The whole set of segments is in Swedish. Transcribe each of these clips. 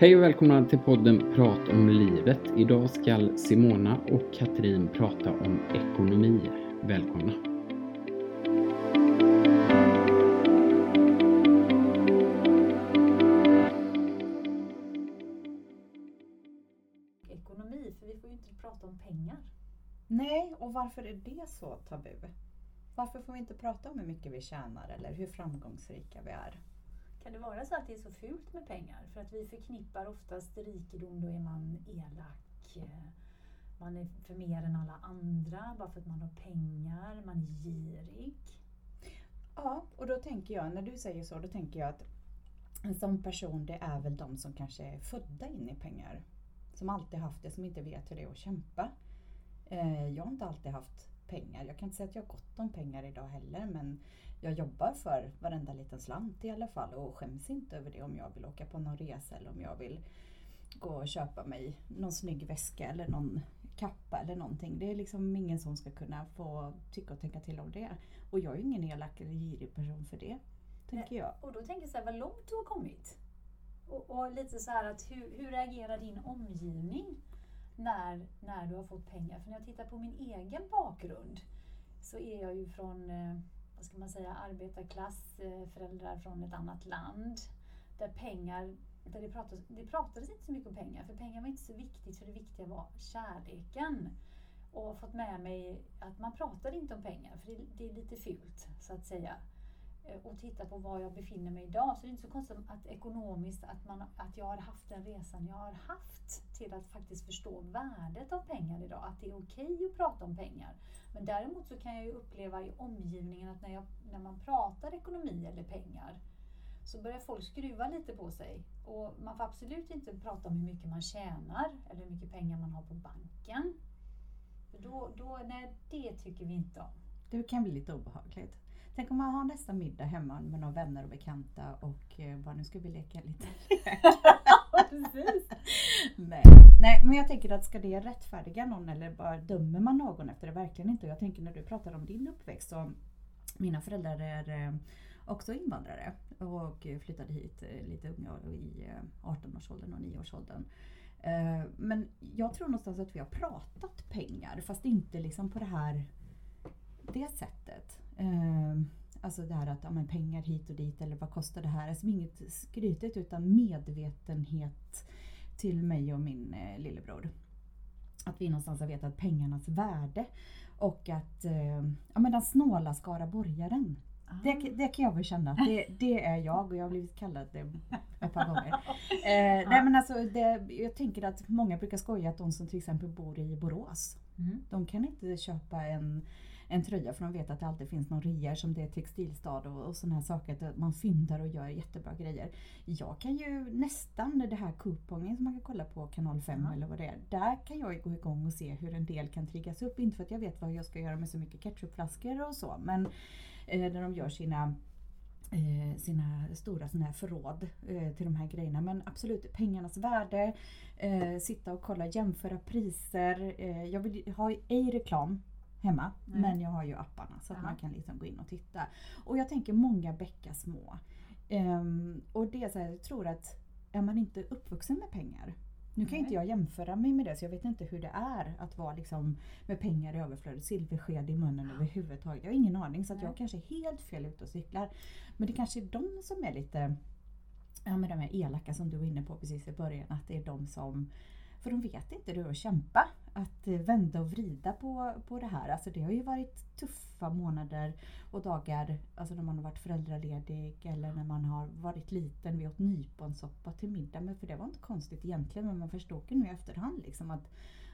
Hej och välkomna till podden Prat om livet. Idag ska Simona och Katrin prata om ekonomi. Välkomna! Ekonomi, för vi får ju inte prata om pengar. Nej, och varför är det så tabu? Varför får vi inte prata om hur mycket vi tjänar eller hur framgångsrika vi är? Kan det vara så att det är så fult med pengar? För att vi förknippar oftast rikedom, då är man elak. Eh, man är för mer än alla andra bara för att man har pengar. Man är girig. Ja, och då tänker jag, när du säger så, då tänker jag att en sån person det är väl de som kanske är födda in i pengar. Som alltid haft det, som inte vet hur det är att kämpa. Eh, jag har inte alltid haft pengar. Jag kan inte säga att jag har gott om pengar idag heller men jag jobbar för varenda liten slant i alla fall och skäms inte över det om jag vill åka på någon resa eller om jag vill gå och köpa mig någon snygg väska eller någon kappa eller någonting. Det är liksom ingen som ska kunna få tycka och tänka till om det. Och jag är ju ingen elak eller girig person för det, tänker jag. Och då tänker jag så här, vad långt du har kommit. Och, och lite så här att hur, hur reagerar din omgivning när, när du har fått pengar? För när jag tittar på min egen bakgrund så är jag ju från, eh, vad ska man säga, arbetarklass, eh, föräldrar från ett annat land. Där pengar, där det, pratades, det pratades inte så mycket om pengar, för pengar var inte så viktigt, för det viktiga var kärleken. Och fått med mig att man pratade inte om pengar, för det, det är lite fult, så att säga Eh, och titta på var jag befinner mig idag så det är inte så konstigt att ekonomiskt att, man, att jag har haft den resan jag har haft till att faktiskt förstå värdet av pengar idag. Att det är okej att prata om pengar. Men däremot så kan jag ju uppleva i omgivningen att när, jag, när man pratar ekonomi eller pengar så börjar folk skruva lite på sig. Och man får absolut inte prata om hur mycket man tjänar eller hur mycket pengar man har på banken. För då, då, nej, det tycker vi inte om. Det kan bli lite obehagligt. Tänk om man har nästa middag hemma med några vänner och bekanta och eh, bara nu ska vi leka lite. Nej. Nej, men jag tänker att ska det rättfärdiga någon eller bara dömer man någon efter det? Verkligen inte. Jag tänker när du pratar om din uppväxt så mina föräldrar är eh, också invandrare och flyttade hit eh, lite unga i eh, 18-årsåldern och 9-årsåldern. Eh, Men jag tror någonstans att vi har pratat pengar fast inte liksom på det här det sättet. Eh, Alltså det här att ja, men pengar hit och dit eller vad kostar det här? Alltså inget skrytigt utan medvetenhet till mig och min eh, lillebror. Att vi någonstans har vetat pengarnas värde och att eh, ja, men den snåla skaraborgaren. Det, det kan jag väl känna det, det är jag och jag har blivit kallad det ett par gånger. Eh, nej men alltså det, jag tänker att många brukar skoja att de som till exempel bor i Borås Mm. de kan inte köpa en, en tröja för de vet att det alltid finns någon rea som det är textilstad och, och sådana här saker. Att man fyndar och gör jättebra grejer. Jag kan ju nästan det här kupongen som man kan kolla på kanal 5 Ja. eller vad det är. Där kan jag ju gå igång och se hur en del kan triggas upp. Inte för att jag vet vad jag ska göra med så mycket ketchupflaskor och så. Men eh, när de gör sina eh, sina stora såna här förråd eh, till de här grejerna. Men absolut, pengarnas värde, eh, sitta och kolla, jämföra priser. Eh, jag vill ha ej reklam hemma, Nej. men jag har ju apparna så att Ja. man kan liksom gå in och titta. Och jag tänker många bäckar små. Ehm, och det är så här, jag tror att är man inte uppvuxen med pengar nu kan Nej. inte jag jämföra mig med det så jag vet inte hur det är att vara liksom med pengar i överflöd, silversked i munnen överhuvudtaget. Jag har ingen aning så att Nej. jag kanske är helt fel ute och cyklar. Men det kanske är de som är lite ja, men de här elaka som du var inne på precis i början. Att det är de som, för de vet inte hur att kämpa. Att eh, vända och vrida på, på det här. Alltså det har ju varit tuffa månader och dagar alltså när man har varit föräldraledig eller när man har varit liten. Vi åt nyponsoppa till middag. Men för det var inte konstigt egentligen men man förstod ju nu i efterhand liksom att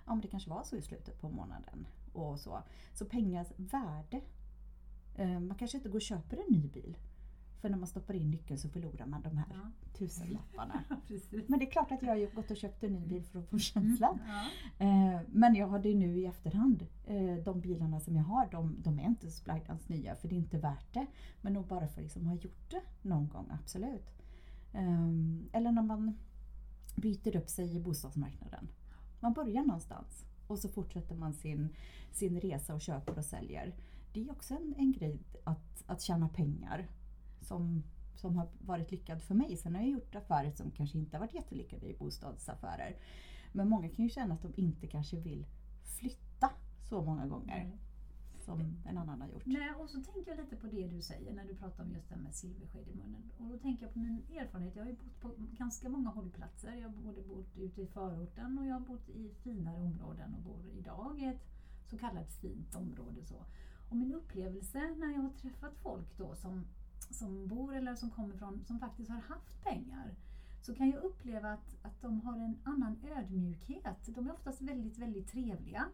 ja, men det kanske var så i slutet på månaden. Och så. så pengars värde. Eh, man kanske inte går och köper en ny bil. För när man stoppar in nyckeln så förlorar man de här Ja. tusenlapparna. Men det är klart att jag har ju gått och köpt en ny bil för att få känslan. Ja. Eh, men jag har det nu i efterhand. Eh, de bilarna som jag har, de, de är inte splajtans nya för det är inte värt det. Men nog bara för att liksom ha gjort det någon gång, absolut. Ehm, eller när man byter upp sig i bostadsmarknaden. Man börjar någonstans och så fortsätter man sin, sin resa och köper och säljer. Det är också en, en grej att, att tjäna pengar. Som som har varit lyckad för mig. Sen har jag gjort affärer som kanske inte har varit jättelyckade i bostadsaffärer. Men många kan ju känna att de inte kanske vill flytta så många gånger Mm. som en annan har gjort. Nej, och så tänker jag lite på det du säger när du pratar om just det här med silversked i munnen. Och då tänker jag på min erfarenhet. Jag har ju bott på ganska många hållplatser. Jag har både bott ute i förorten och jag har bott i finare områden och bor idag i ett så kallat fint område. Så. Och min upplevelse när jag har träffat folk då som, som bor eller som kommer från, som faktiskt har haft pengar, så kan jag uppleva att, att de har en annan ödmjukhet. De är oftast väldigt, väldigt trevliga.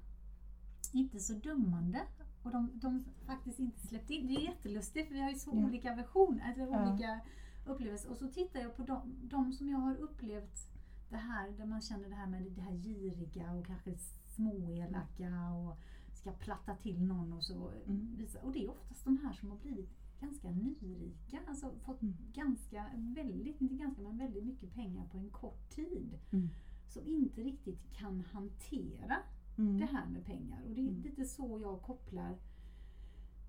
Inte så dömande. Och de, de faktiskt inte släppt in. Det är jättelustigt för vi har ju så Ja. olika versioner, alltså Ja. olika upplevelser. Och så tittar jag på de, de som jag har upplevt det här, där man känner det här med det här giriga och kanske småelaka och ska platta till någon och så. Mm. Och det är oftast de här som har blivit ganska nyrika, alltså fått Mm. ganska, väldigt, inte ganska men väldigt mycket pengar på en kort tid. Mm. Som inte riktigt kan hantera Mm. det här med pengar. Och det är Mm. lite så jag kopplar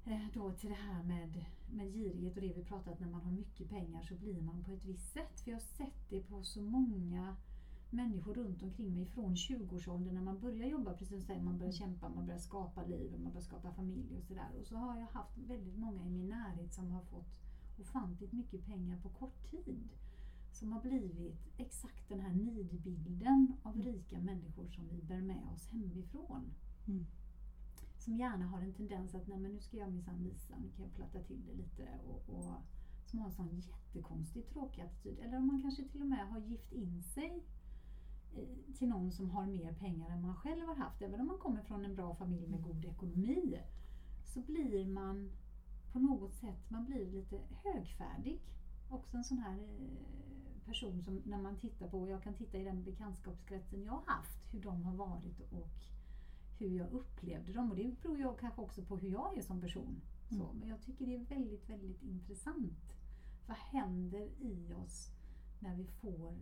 eh, då till det här med, med girighet och det vi pratat när man har mycket pengar så blir man på ett visst sätt. För jag har sett det på så många människor runt omkring mig från 20-årsåldern när man börjar jobba, precis som säger, man börjar kämpa, man börjar skapa liv, och man börjar skapa familj och sådär. Och så har jag haft väldigt många i min närhet som har fått ofantligt mycket pengar på kort tid. Som har blivit exakt den här nidbilden av rika människor som vi bär med oss hemifrån. Mm. Som gärna har en tendens att, nej men nu ska jag minsann visa, nu kan jag platta till det lite. Och, och, som har en sån jättekonstig tråkig attityd. Eller om man kanske till och med har gift in sig till någon som har mer pengar än man själv har haft. Även om man kommer från en bra familj med god ekonomi. Så blir man på något sätt, man blir lite högfärdig. Också en sån här eh, person som när man tittar på, och jag kan titta i den bekantskapskretsen jag har haft, hur de har varit och hur jag upplevde dem. Och det beror ju kanske också på hur jag är som person. Så, Mm. men jag tycker det är väldigt, väldigt intressant. Vad händer i oss när vi får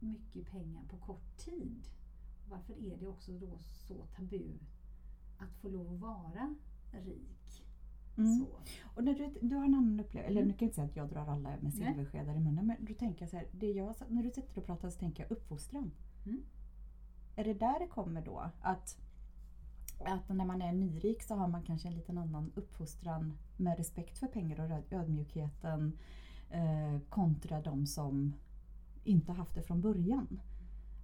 mycket pengar på kort tid? Varför är det också då så tabu att få lov att vara rik? Mm. Så. Och när du, du har en annan upplevelse, eller Mm. nu kan jag inte säga att jag drar alla med silverskedar i munnen, men då tänker så här, det jag, när du sitter och pratar så tänker jag uppfostran. Mm. Är det där det kommer då? Att, att när man är nyrik så har man kanske en liten annan uppfostran med respekt för pengar och öd- ödmjukheten eh, kontra de som inte haft det från början.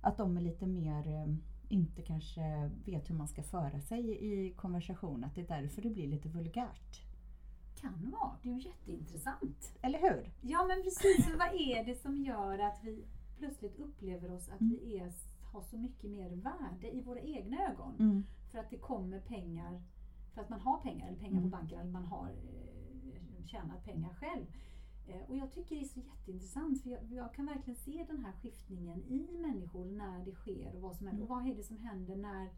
Att de är lite mer, eh, inte kanske vet hur man ska föra sig i konversation, att det är därför det blir lite vulgärt. Kan vara, det är ju jätteintressant. Eller hur? Ja men precis, vad är det som gör att vi plötsligt upplever oss att Mm. vi är, har så mycket mer värde i våra egna ögon? Mm. För att det kommer pengar, för att man har pengar, eller pengar Mm. på banken, eller man har eh, tjänat pengar själv. Eh, och jag tycker det är så jätteintressant, för jag, jag kan verkligen se den här skiftningen i människor när det sker och vad som händer. Och vad är det som händer när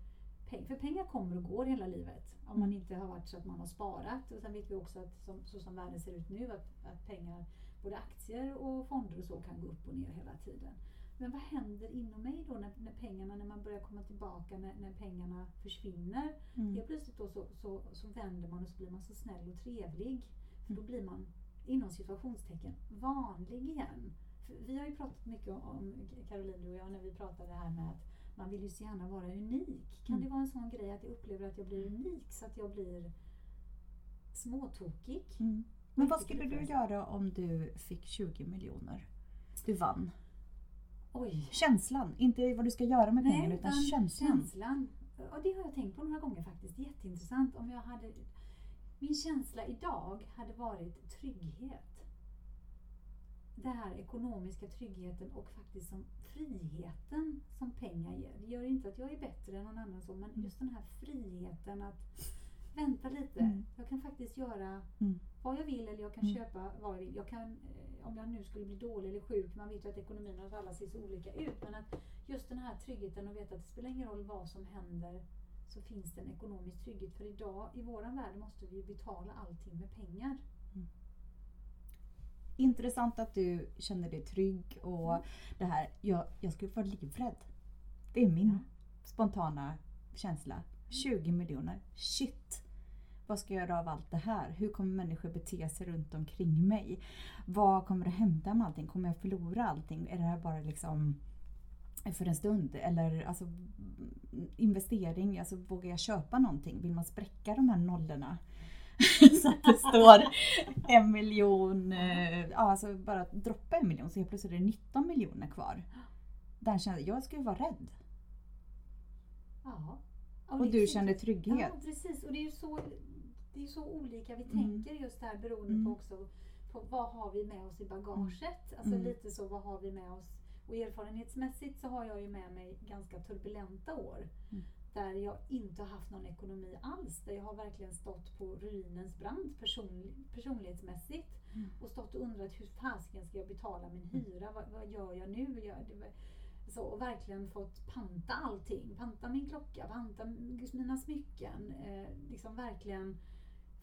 pengar, för pengar kommer och går hela livet. Om man Mm. inte har varit så att man har sparat. Och sen vet vi också att som, så som världen ser ut nu, att, att pengar, både aktier och fonder och så kan gå upp och ner hela tiden. Men vad händer inom mig då när, när pengarna, när man börjar komma tillbaka, när, när pengarna försvinner? Mm. Helt plötsligt då så, så, så vänder man och så blir man så snäll och trevlig. För då Mm. blir man inom situationstecken vanlig igen. För vi har ju pratat mycket om, Caroline du och jag, när vi pratade här med att man vill ju så gärna vara unik. Kan Mm. det vara en sån grej att jag upplever att jag blir unik så att jag blir småtokig? Mm. Men vad skulle du göra om du fick 20 miljoner? Du vann. Oj! Känslan, inte vad du ska göra med pengarna utan känslan. känslan. Och det har jag tänkt på några gånger faktiskt. Jätteintressant. Om jag hade, min känsla idag hade varit trygghet. Den här ekonomiska tryggheten och faktiskt som friheten som pengar ger. Det gör inte att jag är bättre än någon annan så, men just den här friheten att vänta lite. Mm. Jag kan faktiskt göra Mm. vad jag vill eller jag kan Mm. köpa vad jag vill. Jag kan, eh, om jag nu skulle bli dålig eller sjuk, man vet ju att ekonomin hos alla ser så olika ut, men att just den här tryggheten och veta att det spelar ingen roll vad som händer så finns det en ekonomisk trygghet. För idag i våran värld måste vi betala allting med pengar. Intressant att du känner dig trygg och Mm. det här, jag, jag skulle vara livrädd. Det är min Ja. spontana känsla. 20 miljoner, shit! Vad ska jag göra av allt det här? Hur kommer människor bete sig runt omkring mig? Vad kommer att hända med allting? Kommer jag förlora allting? Är det här bara liksom för en stund? Eller alltså, investering, alltså vågar jag köpa någonting? Vill man spräcka de här nollorna? så att det står en miljon, eh, ja alltså bara droppa en miljon så helt plötsligt är det 19 miljoner kvar. Där kände jag, jag skulle vara rädd. Ja. Och, det är du kände trygghet. Ja, precis. Och det är ju så, det är så olika vi Mm. tänker just där beroende Mm. på också på vad har vi med oss i bagaget. Alltså Mm. lite så, vad har vi med oss? Och erfarenhetsmässigt så har jag ju med mig ganska turbulenta år. Mm. Där jag inte har haft någon ekonomi alls. Där jag har verkligen stått på ruinens brant person, personlighetsmässigt. Mm. Och stått och undrat hur fasiken ska jag betala min hyra? Vad, vad gör jag nu? Gör, det, så, och verkligen fått panta allting. Panta min klocka, panta mina smycken. Eh, liksom verkligen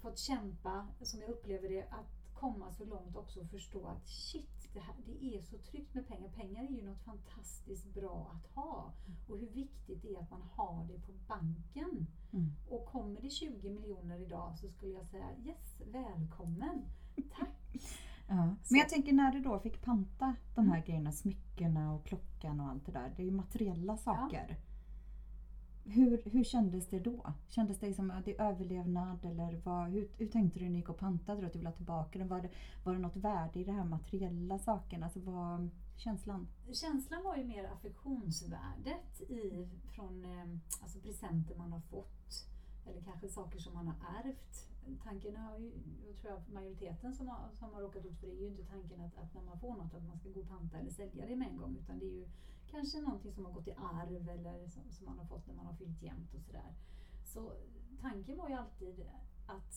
fått kämpa, som jag upplever det, att komma så långt också och förstå att shit, det, här, det är så tryggt med pengar. Pengar är ju något fantastiskt bra att ha. Och hur viktigt det är att man har det på banken. Mm. Och kommer det 20 miljoner idag så skulle jag säga yes, välkommen. Tack. Ja. Men jag tänker när du då fick panta de här Mm. grejerna, smyckena och klockan och allt det där. Det är ju materiella saker. Hur, hur kändes det då? Kändes det som att det är överlevnad eller vad, hur, hur tänkte du när du gick och pantade? Att du ville ha tillbaka den? Var det, var det något värde i de här materiella sakerna? Alltså vad känslan? Känslan var ju mer affektionsvärdet i, från eh, alltså presenter man har fått. Eller kanske saker som man har ärvt. Tanken har ju, jag tror jag majoriteten som har, som har råkat ut för det är ju inte tanken att, att när man får något att man ska gå och panta eller sälja det med en gång. Utan det är ju kanske någonting som har gått i arv eller som, som man har fått när man har fyllt jämnt och sådär. Så tanken var ju alltid att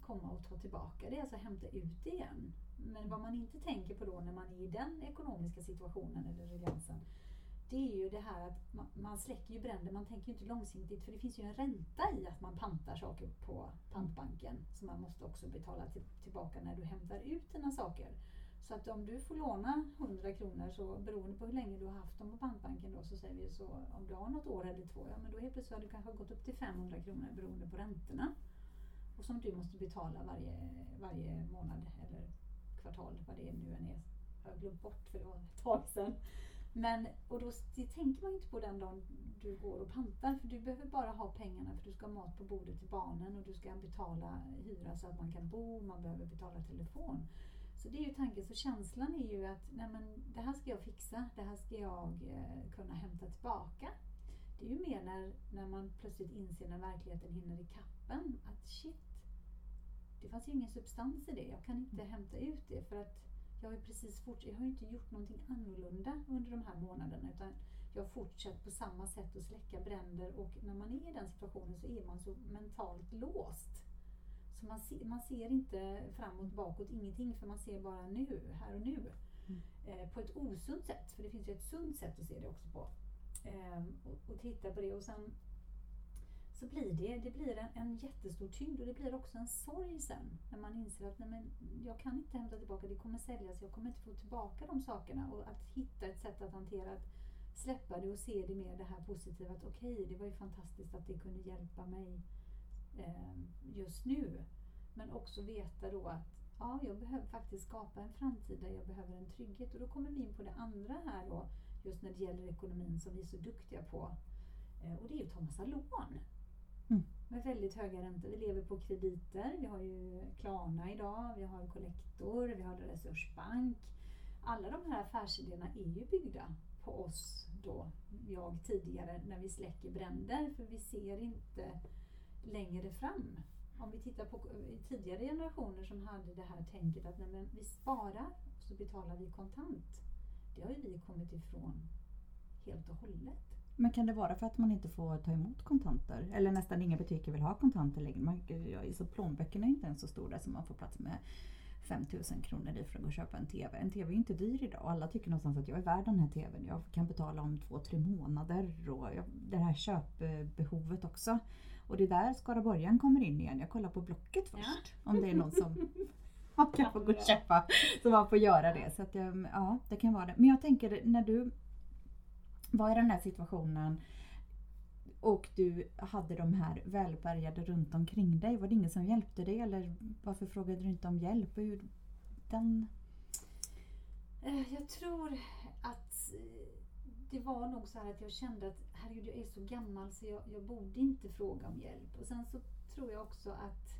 komma och ta tillbaka det, alltså hämta ut det igen. Men vad man inte tänker på då när man är i den ekonomiska situationen eller ruljangsen, det är ju det här att man, man släcker ju bränder, man tänker ju inte långsiktigt för det finns ju en ränta i att man pantar saker på pantbanken som man måste också betala till, tillbaka när du hämtar ut dina saker. Så att om du får låna 100 kronor så beroende på hur länge du har haft dem på pantbanken då så säger vi så om du har något år eller två, ja men då helt plötsligt har du kanske gått upp till 500 kronor beroende på räntorna. Och som du måste betala varje, varje månad eller kvartal, vad det nu än är. Jag har glömt bort för det var ett tag sedan. Men, och då, det tänker man ju inte på den dagen du går och pantar för du behöver bara ha pengarna för du ska ha mat på bordet till barnen och du ska betala hyra så att man kan bo, man behöver betala telefon. Så det är ju tanken, så känslan är ju att nej men, det här ska jag fixa, det här ska jag eh, kunna hämta tillbaka. Det är ju mer när, när man plötsligt inser när verkligheten hinner i kappen att shit, det fanns ju ingen substans i det. Jag kan inte hämta ut det för att jag har ju precis fort, jag har ju inte gjort någonting annorlunda under de här månaderna utan jag har fortsatt på samma sätt att släcka bränder och när man är i den situationen så är man så mentalt låst. Så man, se, man ser inte framåt, bakåt, ingenting för man ser bara nu, här och nu. Mm. Eh, på ett osunt sätt, för det finns ju ett sunt sätt att se det också på. Eh, och, och titta på det och sen så blir det, det blir en, en jättestor tyngd och det blir också en sorg sen när man inser att nej men, jag kan inte hämta tillbaka, det kommer säljas, jag kommer inte få tillbaka de sakerna och att hitta ett sätt att hantera att släppa det och se det mer det här positiva att okej, det var ju fantastiskt att det kunde hjälpa mig just nu. Men också veta då att ja, jag behöver faktiskt skapa en framtid där jag behöver en trygghet och då kommer vi in på det andra här då just när det gäller ekonomin som vi är så duktiga på eh, och det är ju att ta massa lån. Mm. Med väldigt höga räntor. Vi lever på krediter. Vi har ju Klarna idag, vi har Collector, vi har Resursbank. Alla de här affärsidéerna är ju byggda på oss då, jag tidigare, när vi släcker bränder. För vi ser inte längre fram. Om vi tittar på eh, tidigare generationer som hade det här tänket att nej, men vi sparar och så betalar vi kontant. Det har ju vi kommit ifrån helt och hållet. Men kan det vara för att man inte får ta emot kontanter? Eller nästan inga butiker vill ha kontanter längre. Man, så plånböckerna är inte ens så stora så man får plats med 5000 kronor i för att gå och köpa en TV. En TV är ju inte dyr idag och alla tycker någonstans att jag är värd den här TVn. Jag kan betala om två, tre månader och jag, det här köpbehovet också. Och det är där skaraborgaren kommer in igen. Jag kollar på Blocket först. Om det är någon som man kan få gå och köpa. Så man får göra det. Så att, jag- ja, det kan vara det. Men jag tänker när du var i den här situationen och du hade de här välbärgade runt omkring dig. Var det ingen som hjälpte dig eller varför frågade du inte om hjälp? Hur den... Eh, Jag tror att eh, det var nog så här att jag kände att herregud, jag är så gammal så jag, jag borde inte fråga om hjälp. Och sen så tror jag också att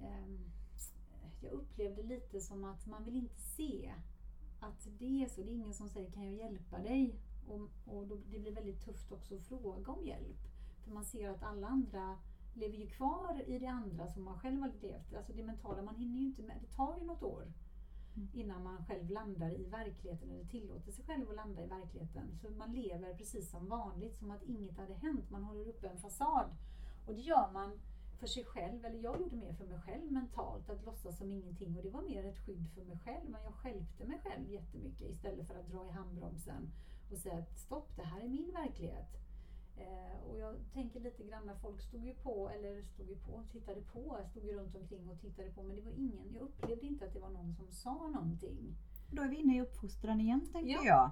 ehm, jag upplevde lite som att man vill inte se att det är så. Det är ingen som säger kan jag hjälpa dig? Och, och då, det blir väldigt tufft också att fråga om hjälp. För man ser att alla andra lever ju kvar i det andra som man själv har levt. Alltså det mentala, man hinner ju inte med. Det tar ju något år Mm. innan man själv landar i verkligheten eller tillåter sig själv att landa i verkligheten. Så man lever precis som vanligt, som att inget hade hänt. Man håller uppe en fasad. Och det gör man för sig själv, eller jag gjorde mer för mig själv mentalt, att låtsas som ingenting. Och det var mer ett skydd för mig själv, men jag stjälpte mig själv jättemycket istället för att dra i handbromsen och säga att stopp, det här är min verklighet. Eh, och jag tänker lite grann när folk stod ju på, eller stod ju på, tittade på, stod ju runt omkring och tittade på, men det var ingen, jag upplevde inte att det var någon som sa någonting. Då är vi inne i uppfostran igen tänker Ja. jag.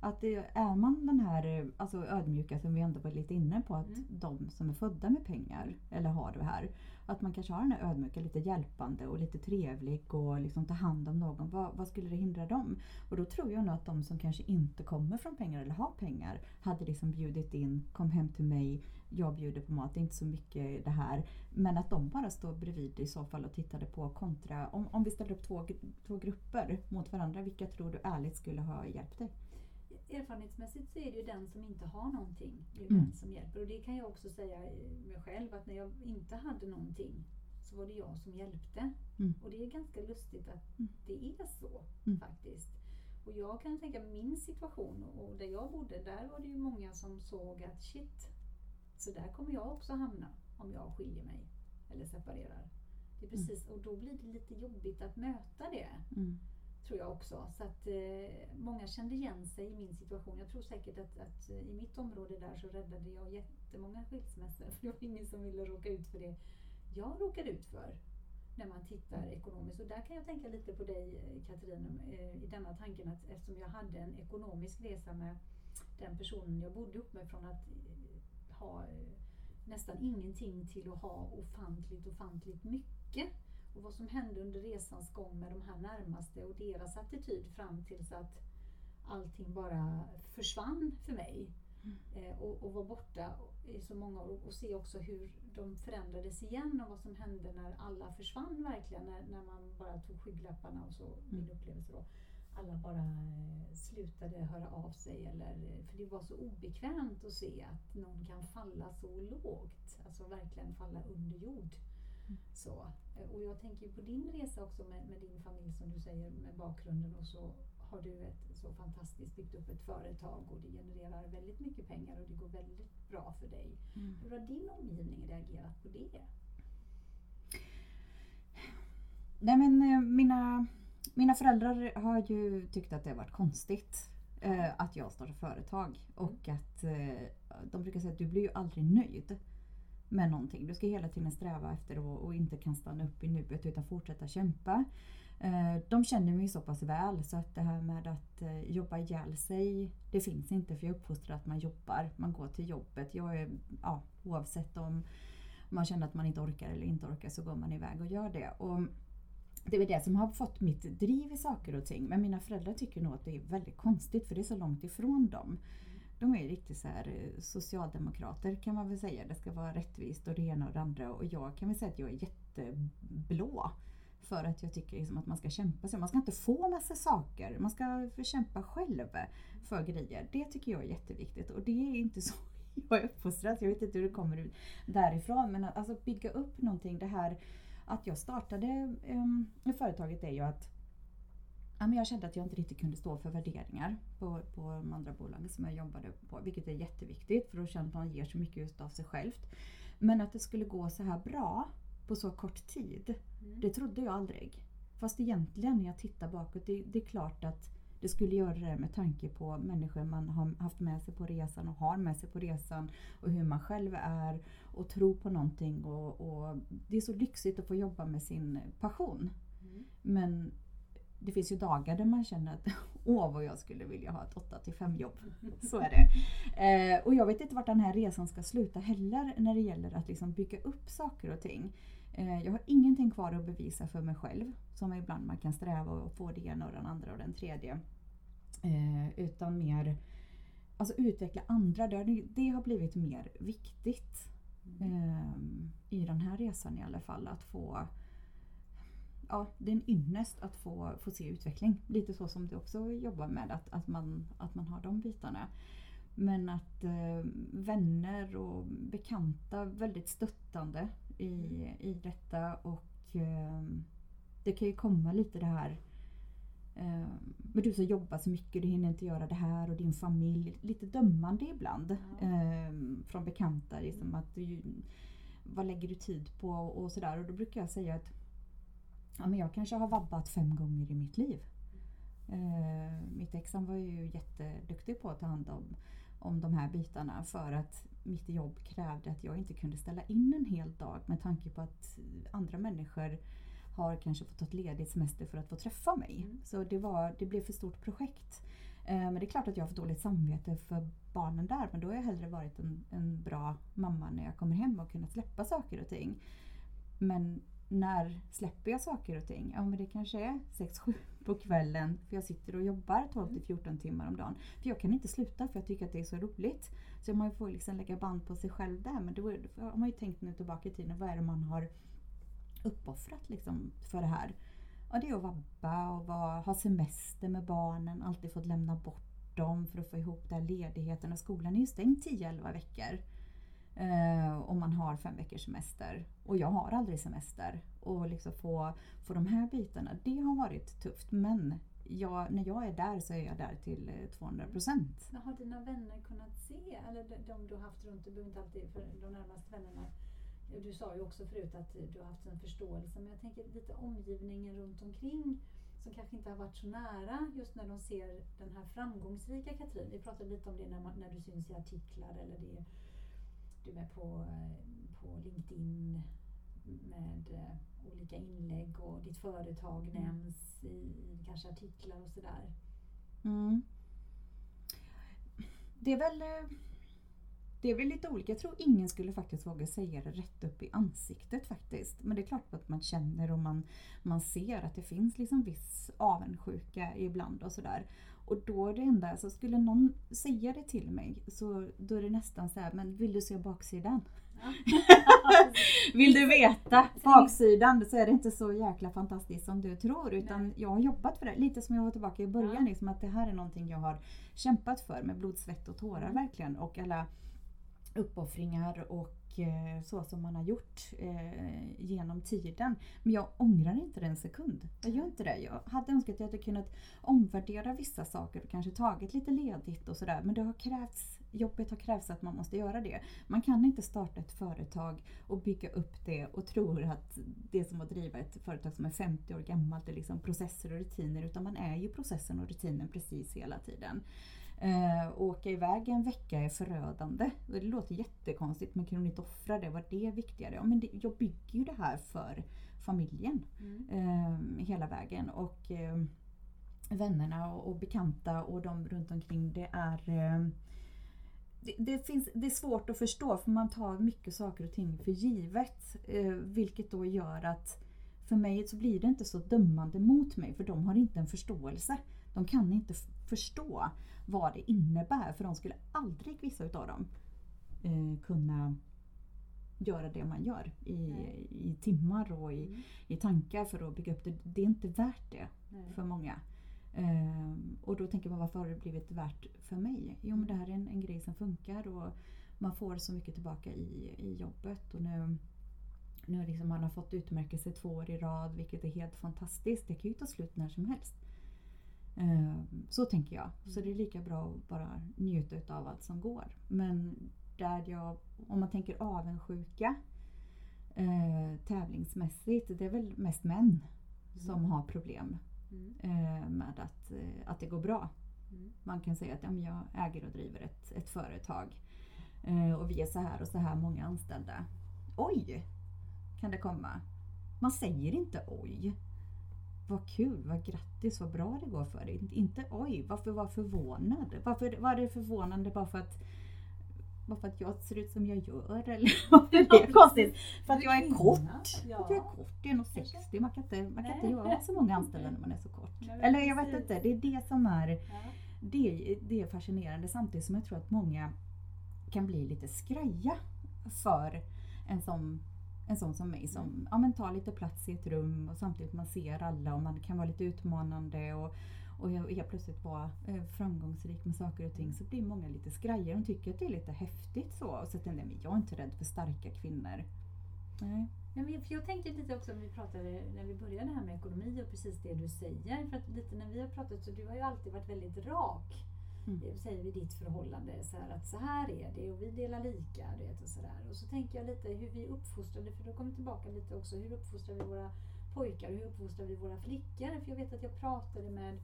Att det, är man den här alltså ödmjuka som vi ändå var lite inne på att Mm. de som är födda med pengar eller har det här. Att man kanske har den här ödmjuka, lite hjälpande och lite trevlig och liksom ta hand om någon. Vad, vad skulle det hindra dem? Och då tror jag nog att de som kanske inte kommer från pengar eller har pengar hade liksom bjudit in, kom hem till mig, jag bjuder på mat, det är inte så mycket det här. Men att de bara står bredvid i så fall och tittade på kontra, om, om vi ställer upp två, två grupper mot varandra, vilka tror du ärligt skulle ha hjälpt dig? Erfarenhetsmässigt så är det ju den som inte har någonting, det Mm. den som hjälper. Och det kan jag också säga mig själv, att när jag inte hade någonting så var det jag som hjälpte. Mm. Och det är ganska lustigt att Mm. det är så Mm. faktiskt. Och jag kan tänka min situation och där jag bodde, där var det ju många som såg att shit, så där kommer jag också hamna om jag skiljer mig eller separerar. Det är precis, och då blir det lite jobbigt att möta det Mm tror jag också. Så att eh, många kände igen sig i min situation. Jag tror säkert att, att eh, i mitt område där så räddade jag jättemånga skilsmässor. För det var ingen som ville råka ut för det jag råkade ut för. När man tittar ekonomiskt. Och där kan jag tänka lite på dig eh, Katrin. Katarina i denna tanken att eftersom jag hade en ekonomisk resa med den personen jag bodde upp med från att ha nästan ingenting till att ha ofantligt, ofantligt mycket. Och vad som hände under resans gång med de här närmaste och deras attityd fram tills att allting bara försvann för mig. Mm. Eh, och, och var borta i så många år. Och se också hur de förändrades igen och vad som hände när alla försvann verkligen. När, när man bara tog skygglapparna och så, min upplevelse då. Alla bara eh, slutade höra av sig. Eller, eh, för det var så obekvämt att se att någon kan falla så lågt. Alltså verkligen falla under jord. Så. Eh, Och jag tänker på din resa också med, med din familj som du säger med bakgrunden och så har du ett så fantastiskt byggt upp ett företag och det genererar väldigt mycket pengar och det går väldigt bra för dig. Mm. Hur har din omgivning reagerat på det? Nej men eh, mina, mina föräldrar har ju tyckt att det har varit konstigt eh, att jag startar företag. Och att eh, de brukar säga att du blir ju aldrig nöjd med någonting. Du ska hela tiden sträva efter och, och inte kan stanna upp i nuet utan fortsätta kämpa. Eh, de känner mig så pass väl så att det här med att eh, jobba ihjäl sig, det finns inte för jag uppfostrar att man jobbar. Man går till jobbet. Jag är, ja, oavsett om man känner att man inte orkar eller inte orkar så går man iväg och gör det. Och det är väl det som har fått mitt driv i saker och ting. Men mina föräldrar tycker nog att det är väldigt konstigt för det är så långt ifrån dem. De är ju riktigt så här eh, socialdemokrater kan man väl säga. Det ska vara rättvist och det ena och det andra. Och jag kan väl säga att jag är jätteblå. För att jag tycker liksom att man ska kämpa sig. Man ska inte få massa saker. Man ska få kämpa själv för grejer. Det tycker jag är jätteviktigt. Och det är inte så jag är uppfostrad. Jag vet inte hur det kommer ut därifrån. Men att alltså bygga upp någonting. Det här att jag startade um, företaget är ju att ja, men jag kände att jag inte riktigt kunde stå för värderingar på, på de andra bolagen som jag jobbade på. Vilket är jätteviktigt för då känner man att man ger så mycket av sig självt. Men att det skulle gå så här bra på så kort tid. Mm. Det trodde jag aldrig. Fast egentligen när jag tittar bakåt, det, det är klart att det skulle göra det med tanke på människor man har haft med sig på resan och har med sig på resan och hur man själv är och tror på någonting. Och, och det är så lyxigt att få jobba med sin passion. Mm. Men det finns ju dagar där man känner att åh vad jag skulle vilja ha ett 8 till 5 jobb. Så är det. Eh, och jag vet inte vart den här resan ska sluta heller när det gäller att liksom bygga upp saker och ting. Eh, jag har ingenting kvar att bevisa för mig själv. Som ibland man kan sträva och få det ena och den andra och den tredje. Eh, utan mer alltså utveckla andra. Det, det har blivit mer viktigt. Eh, I den här resan i alla fall. Att få ja, det är en ynnest att få, få se utveckling. Lite så som du också jobbar med, att, att, man, att man har de bitarna. Men att eh, vänner och bekanta väldigt stöttande i, i detta och eh, det kan ju komma lite det här eh, men du som jobbar så mycket, du hinner inte göra det här och din familj. Lite dömande ibland mm. från bekanta. Liksom att du, vad lägger du tid på och sådär. Och då brukar jag säga att ja, men jag kanske har vabbat fem gånger i mitt liv. Eh, mitt ex han var ju jätteduktig på att ta hand om, om de här bitarna för att mitt jobb krävde att jag inte kunde ställa in en hel dag med tanke på att andra människor har kanske fått ta ledigt semester för att få träffa mig. Mm. Så det, var, det blev för stort projekt. Eh, men det är klart att jag har fått dåligt samvete för barnen där men då har jag hellre varit en, en bra mamma när jag kommer hem och kunnat släppa saker och ting. Men när släpper jag saker och ting? Ja men det kanske är 6-7 på kvällen för jag sitter och jobbar 12 14 timmar om dagen. För jag kan inte sluta för jag tycker att det är så roligt. Så man får liksom lägga band på sig själv där. Men då har man ju tänkt nu tillbaka i tiden, vad är det man har uppoffrat liksom för det här? Ja det är att vabba och vara, ha semester med barnen, alltid fått lämna bort dem för att få ihop den ledigheten. Och skolan är ju stängd 10-11 veckor. Eh, och man har fem veckors semester. Och jag har aldrig semester. Och liksom få, få de här bitarna, det har varit tufft. Men jag, när jag är där så är jag där till eh, 200 procent. Har dina vänner kunnat se, eller de du har haft runt, du behöver inte alltid för de närmaste vännerna, du sa ju också förut att du har haft en förståelse, men jag tänker lite omgivningen runt omkring som kanske inte har varit så nära just när de ser den här framgångsrika Katrin. Vi pratade lite om det när, man, när du syns i artiklar eller det du är med på, eh, på LinkedIn med eh, olika inlägg och ditt företag mm. nämns i, i kanske artiklar och sådär. Mm. Det är väl eh, det är väl lite olika. Jag tror ingen skulle faktiskt våga säga det rätt upp i ansiktet faktiskt. Men det är klart att man känner och man, man ser att det finns liksom viss avundsjuka ibland och sådär. Och då är det enda, alltså skulle någon säga det till mig så då är det nästan så här, men vill du se baksidan? Ja. vill du veta baksidan så är det inte så jäkla fantastiskt som du tror. Utan Nej. jag har jobbat för det. Lite som jag var tillbaka i början, ja. liksom, att det här är någonting jag har kämpat för med blod, svett och tårar mm. verkligen. Och alla uppoffringar och Eh, så som man har gjort eh, genom tiden. Men jag ångrar inte det en sekund. Jag gör inte det. Jag hade önskat att jag hade kunnat omvärdera vissa saker och kanske tagit lite ledigt och sådär. Men det har krävts, jobbet har krävts att man måste göra det. Man kan inte starta ett företag och bygga upp det och tro att det är som att driva ett företag som är 50 år gammalt är liksom processer och rutiner. Utan man är ju processen och rutinen precis hela tiden. Eh, åka iväg en vecka är förödande. Det låter jättekonstigt men kunde inte offra det? Var det viktigare? Ja, men det, jag bygger ju det här för familjen mm. eh, hela vägen. Och eh, vännerna och, och, bekanta och de runt omkring det är eh, det, det, finns, det är svårt att förstå för man tar mycket saker och ting för givet. Eh, vilket då gör att för mig så blir det inte så dömande mot mig för de har inte en förståelse. De kan inte förstå vad det innebär för de skulle aldrig, vissa utav dem, eh, kunna göra det man gör i, i timmar och i, mm. i tankar för att bygga upp det. Det är inte värt det Nej. för många. Eh, och då tänker man varför har det blivit värt för mig? Jo men det här är en, en grej som funkar och man får så mycket tillbaka i, i jobbet. Och nu, nu liksom man har fått utmärkelse två år i rad vilket är helt fantastiskt. Det kan ju ta slut när som helst. Eh, så tänker jag. Så det är lika bra att bara njuta av allt som går. Men där jag, om man tänker avundsjuka eh, tävlingsmässigt, det är väl mest män mm. som har problem mm. eh, med att, eh, att det går bra. Mm. Man kan säga att ja, jag äger och driver ett, ett företag eh, och vi är så här och så här många anställda. Oj! Kan det komma. Man säger inte oj. Vad kul, vad grattis, vad bra det går för dig. Inte oj, varför var förvånad? Varför var det förvånande bara för att bara för att jag ser ut som jag gör eller varför är det konstigt? För att jag är kort. Ja. Att jag är kort, det är nog 60. Man kan inte, man kan inte göra så många anställda när man är så kort. Eller jag vet inte, det är det som är det, det är fascinerande samtidigt som jag tror att många kan bli lite skraja för en sån, en sån som mig som ja, men tar lite plats i ett rum och samtidigt man ser alla och man kan vara lite utmanande och, och jag helt plötsligt vara eh, framgångsrik med saker och ting så blir många lite skraja. De tycker att det är lite häftigt så. Och så jag, men jag är inte rädd för starka kvinnor. Nej. Men för jag tänker lite också, vi pratade när vi började här med ekonomi och precis det du säger. För att lite när vi har pratat så du har ju alltid varit väldigt rak. Mm. Eh, säger vi ditt förhållande, så här, att så här är det och vi delar lika. Du vet, och, så där. och så tänker jag lite hur vi uppfostrade, för då kommer vi tillbaka lite också, hur uppfostrar vi våra pojkar och hur uppfostrar vi våra flickor? För jag vet att jag pratade med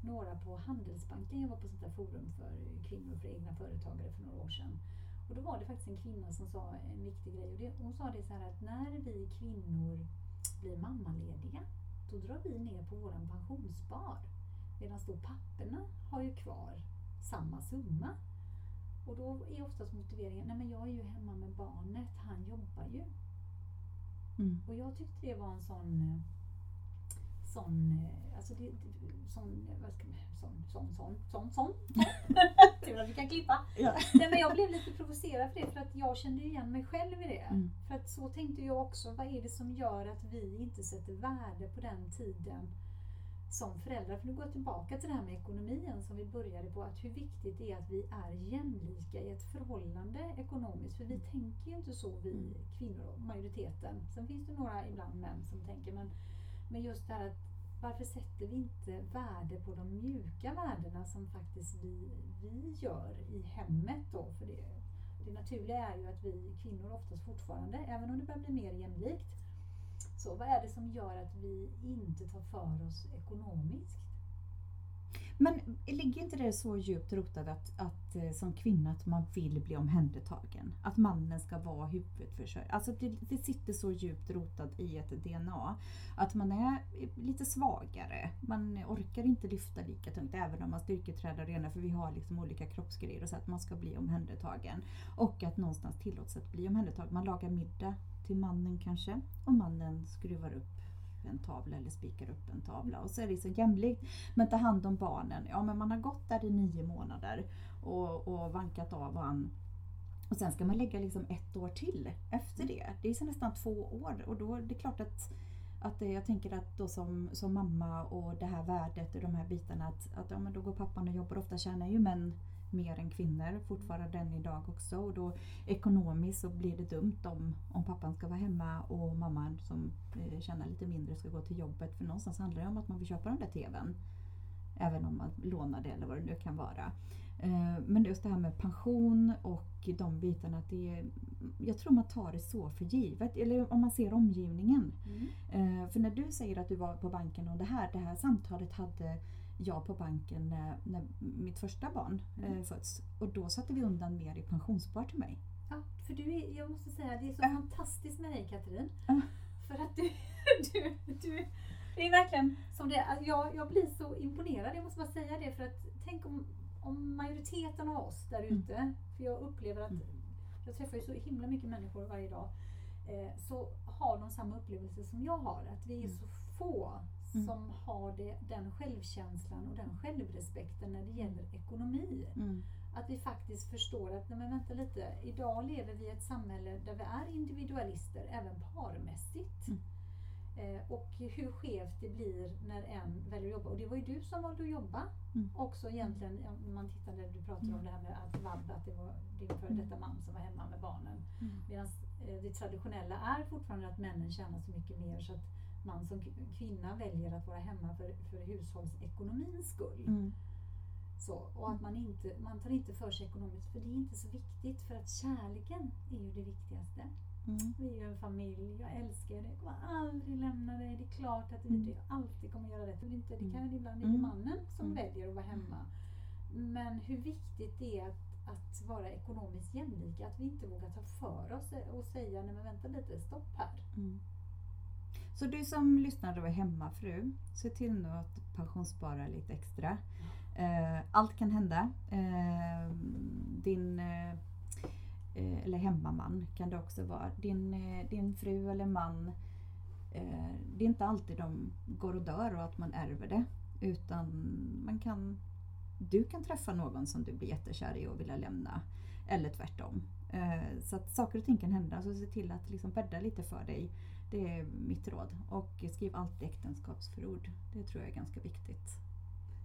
några på Handelsbanken, jag var på sånt där forum för kvinnor för egna företagare för några år sedan. Och då var det faktiskt en kvinna som sa en viktig grej. Och det, hon sa det så här att när vi kvinnor blir mammalediga, då drar vi ner på våran pensionsspar. Medan då papporna har ju kvar samma summa. Och då är oftast motiveringen, nej men jag är ju hemma med barnet, han jobbar ju. Mm. Och jag tyckte det var en sån sån, alltså det, sån, vad ska man, sån, sån, sån, sån, sån. Tur att vi kan klippa. Ja. Nej, men jag blev lite provocerad för det för att jag kände igen mig själv i det. Mm. För att så tänkte jag också, vad är det som gör att vi inte sätter värde på den tiden som föräldrar? För nu går jag tillbaka till det här med ekonomin som vi började på, att hur viktigt det är att vi är jämlika i ett förhållande ekonomiskt. För vi tänker ju inte så vi kvinnor, majoriteten. Sen finns det några ibland män som tänker, men, men just det här att varför sätter vi inte värde på de mjuka värdena som faktiskt vi, vi gör i hemmet då? För det, det naturliga är ju att vi kvinnor oftast fortfarande, även om det börjar bli mer jämlikt, så vad är det som gör att vi inte tar för oss ekonomiskt? Men ligger inte det så djupt rotat att, att eh, som kvinna att man vill bli omhändertagen? Att mannen ska vara huvudförsörjare? Alltså det, det sitter så djupt rotat i ett DNA. Att man är lite svagare. Man orkar inte lyfta lika tungt även om man styrketränar rena för vi har liksom olika kroppsgrejer och så att man ska bli omhändertagen. Och att någonstans tillåts att bli omhändertagen. Man lagar middag till mannen kanske och mannen skruvar upp en tavla eller spikar upp en tavla och så är det så jämlikt. Men ta hand om barnen, ja men man har gått där i nio månader och, och vankat av han. Och sen ska man lägga liksom ett år till efter det. Det är så nästan två år och då är det klart att att jag tänker att då som, som mamma och det här värdet och de här bitarna att, att ja, men då går pappan och jobbar. Ofta tjänar ju män mer än kvinnor fortfarande än idag också. Och då ekonomiskt så blir det dumt om, om pappan ska vara hemma och mamman som eh, tjänar lite mindre ska gå till jobbet. För någonstans handlar det om att man vill köpa den där TVn. Även om man lånar det eller vad det nu kan vara. Eh, Men just det här med pension och de bitarna. Att det är, jag tror man tar det så för givet. Eller om man ser omgivningen. Eh, För när du säger att du var på banken och det här, det här samtalet hade jag på banken när, när mitt första barn eh, Mm. föds. Och då satte vi undan mer i pensionsspar till mig. Ja, för du är, jag måste säga, det är så Ja. fantastiskt med dig Katrin. Ja. För att du, du, du, det är verkligen som det alltså jag, jag blir så imponerad, jag måste bara säga det för att tänk om, om majoriteten av oss där Mm. ute, för jag upplever att Mm. jag träffar ju så himla mycket människor varje dag, eh, så har de samma upplevelse som jag har. Att vi är Mm. så få Mm. som har det, den självkänslan och den självrespekten när det gäller ekonomi. Mm. Att vi faktiskt förstår att, nej men vänta lite, idag lever vi i ett samhälle där vi är individualister, även parmässigt. Mm. Eh, och hur skevt det blir när en väljer att jobba. Och det var ju du som valde att jobba. Mm. Också egentligen, om man tittar när du pratade om det här med att vab, att det var din före detta man som var hemma med barnen. Mm. Medan eh, det traditionella är fortfarande att männen tjänar så mycket mer så att man som kvinna väljer att vara hemma för, för hushållsekonomins skull. Mm. Så, och att man inte man tar inte för sig ekonomiskt, för det är inte så viktigt. För att kärleken är ju det viktigaste. Mm. Vi är ju en familj, jag älskar dig, jag kommer aldrig lämna dig. Det är klart att vi Mm. det alltid kommer göra det. Det, är inte, det kan ju ibland är det Mm. mannen som Mm. väljer att vara hemma. Men hur viktigt det är att, att vara ekonomiskt jämlika, att vi inte vågar ta för oss och säga, nej men vänta lite, stopp här. Mm. Så du som lyssnar och är hemmafru, se till nu att pensionsspara lite extra. Eh, allt kan hända. Eh, din eh, eh, eller hemmaman kan det också vara. Din, din fru eller man. Det är inte alltid de går och dör och att man ärver det. Utan man kan, du kan träffa någon som du blir jättekär i och vill lämna. Eller tvärtom. Så att saker och ting kan hända. Så se till att liksom bädda lite för dig. Det är mitt råd. Och skriv alltid äktenskapsförord. Det tror jag är ganska viktigt.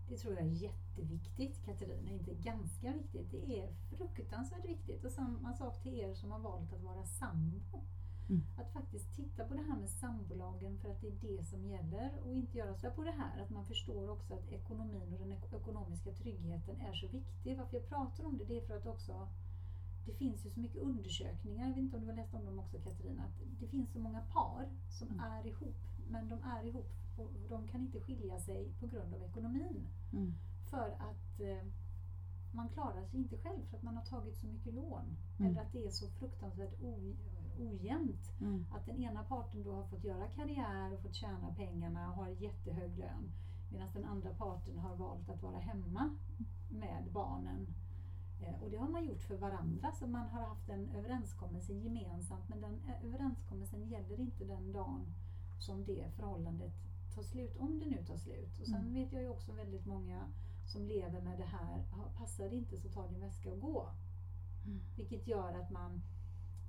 Det tror jag är jätteviktigt Katarina, inte ganska viktigt. Det är fruktansvärt viktigt. Och samma sak till er som har valt att vara sambo. Mm. Att faktiskt titta på det här med sambolagen för att det är det som gäller och inte göra så på det här. Att man förstår också att ekonomin och den ek- ekonomiska tryggheten är så viktig. Varför jag pratar om det, det är för att också det finns ju så mycket undersökningar, jag vet inte om du har läst om dem också Katarina, att det finns så många par som Mm. är ihop, men de är ihop och de kan inte skilja sig på grund av ekonomin. Mm. För att eh, man klarar sig inte själv för att man har tagit så mycket lån. Mm. Eller att det är så fruktansvärt oj, ojämnt. Mm. Att den ena parten då har fått göra karriär och fått tjäna pengarna och har jättehög lön. Medan den andra parten har valt att vara hemma med barnen. Eh, Och det har man gjort för varandra, så man har haft en överenskommelse gemensamt. Men den eh, överenskommelsen gäller inte den dagen som det förhållandet tar slut, om det nu tar slut. Och sen Mm. vet jag ju också väldigt många som lever med det här, "Ja, passar det inte så ta din väska och gå. Mm. Vilket gör att man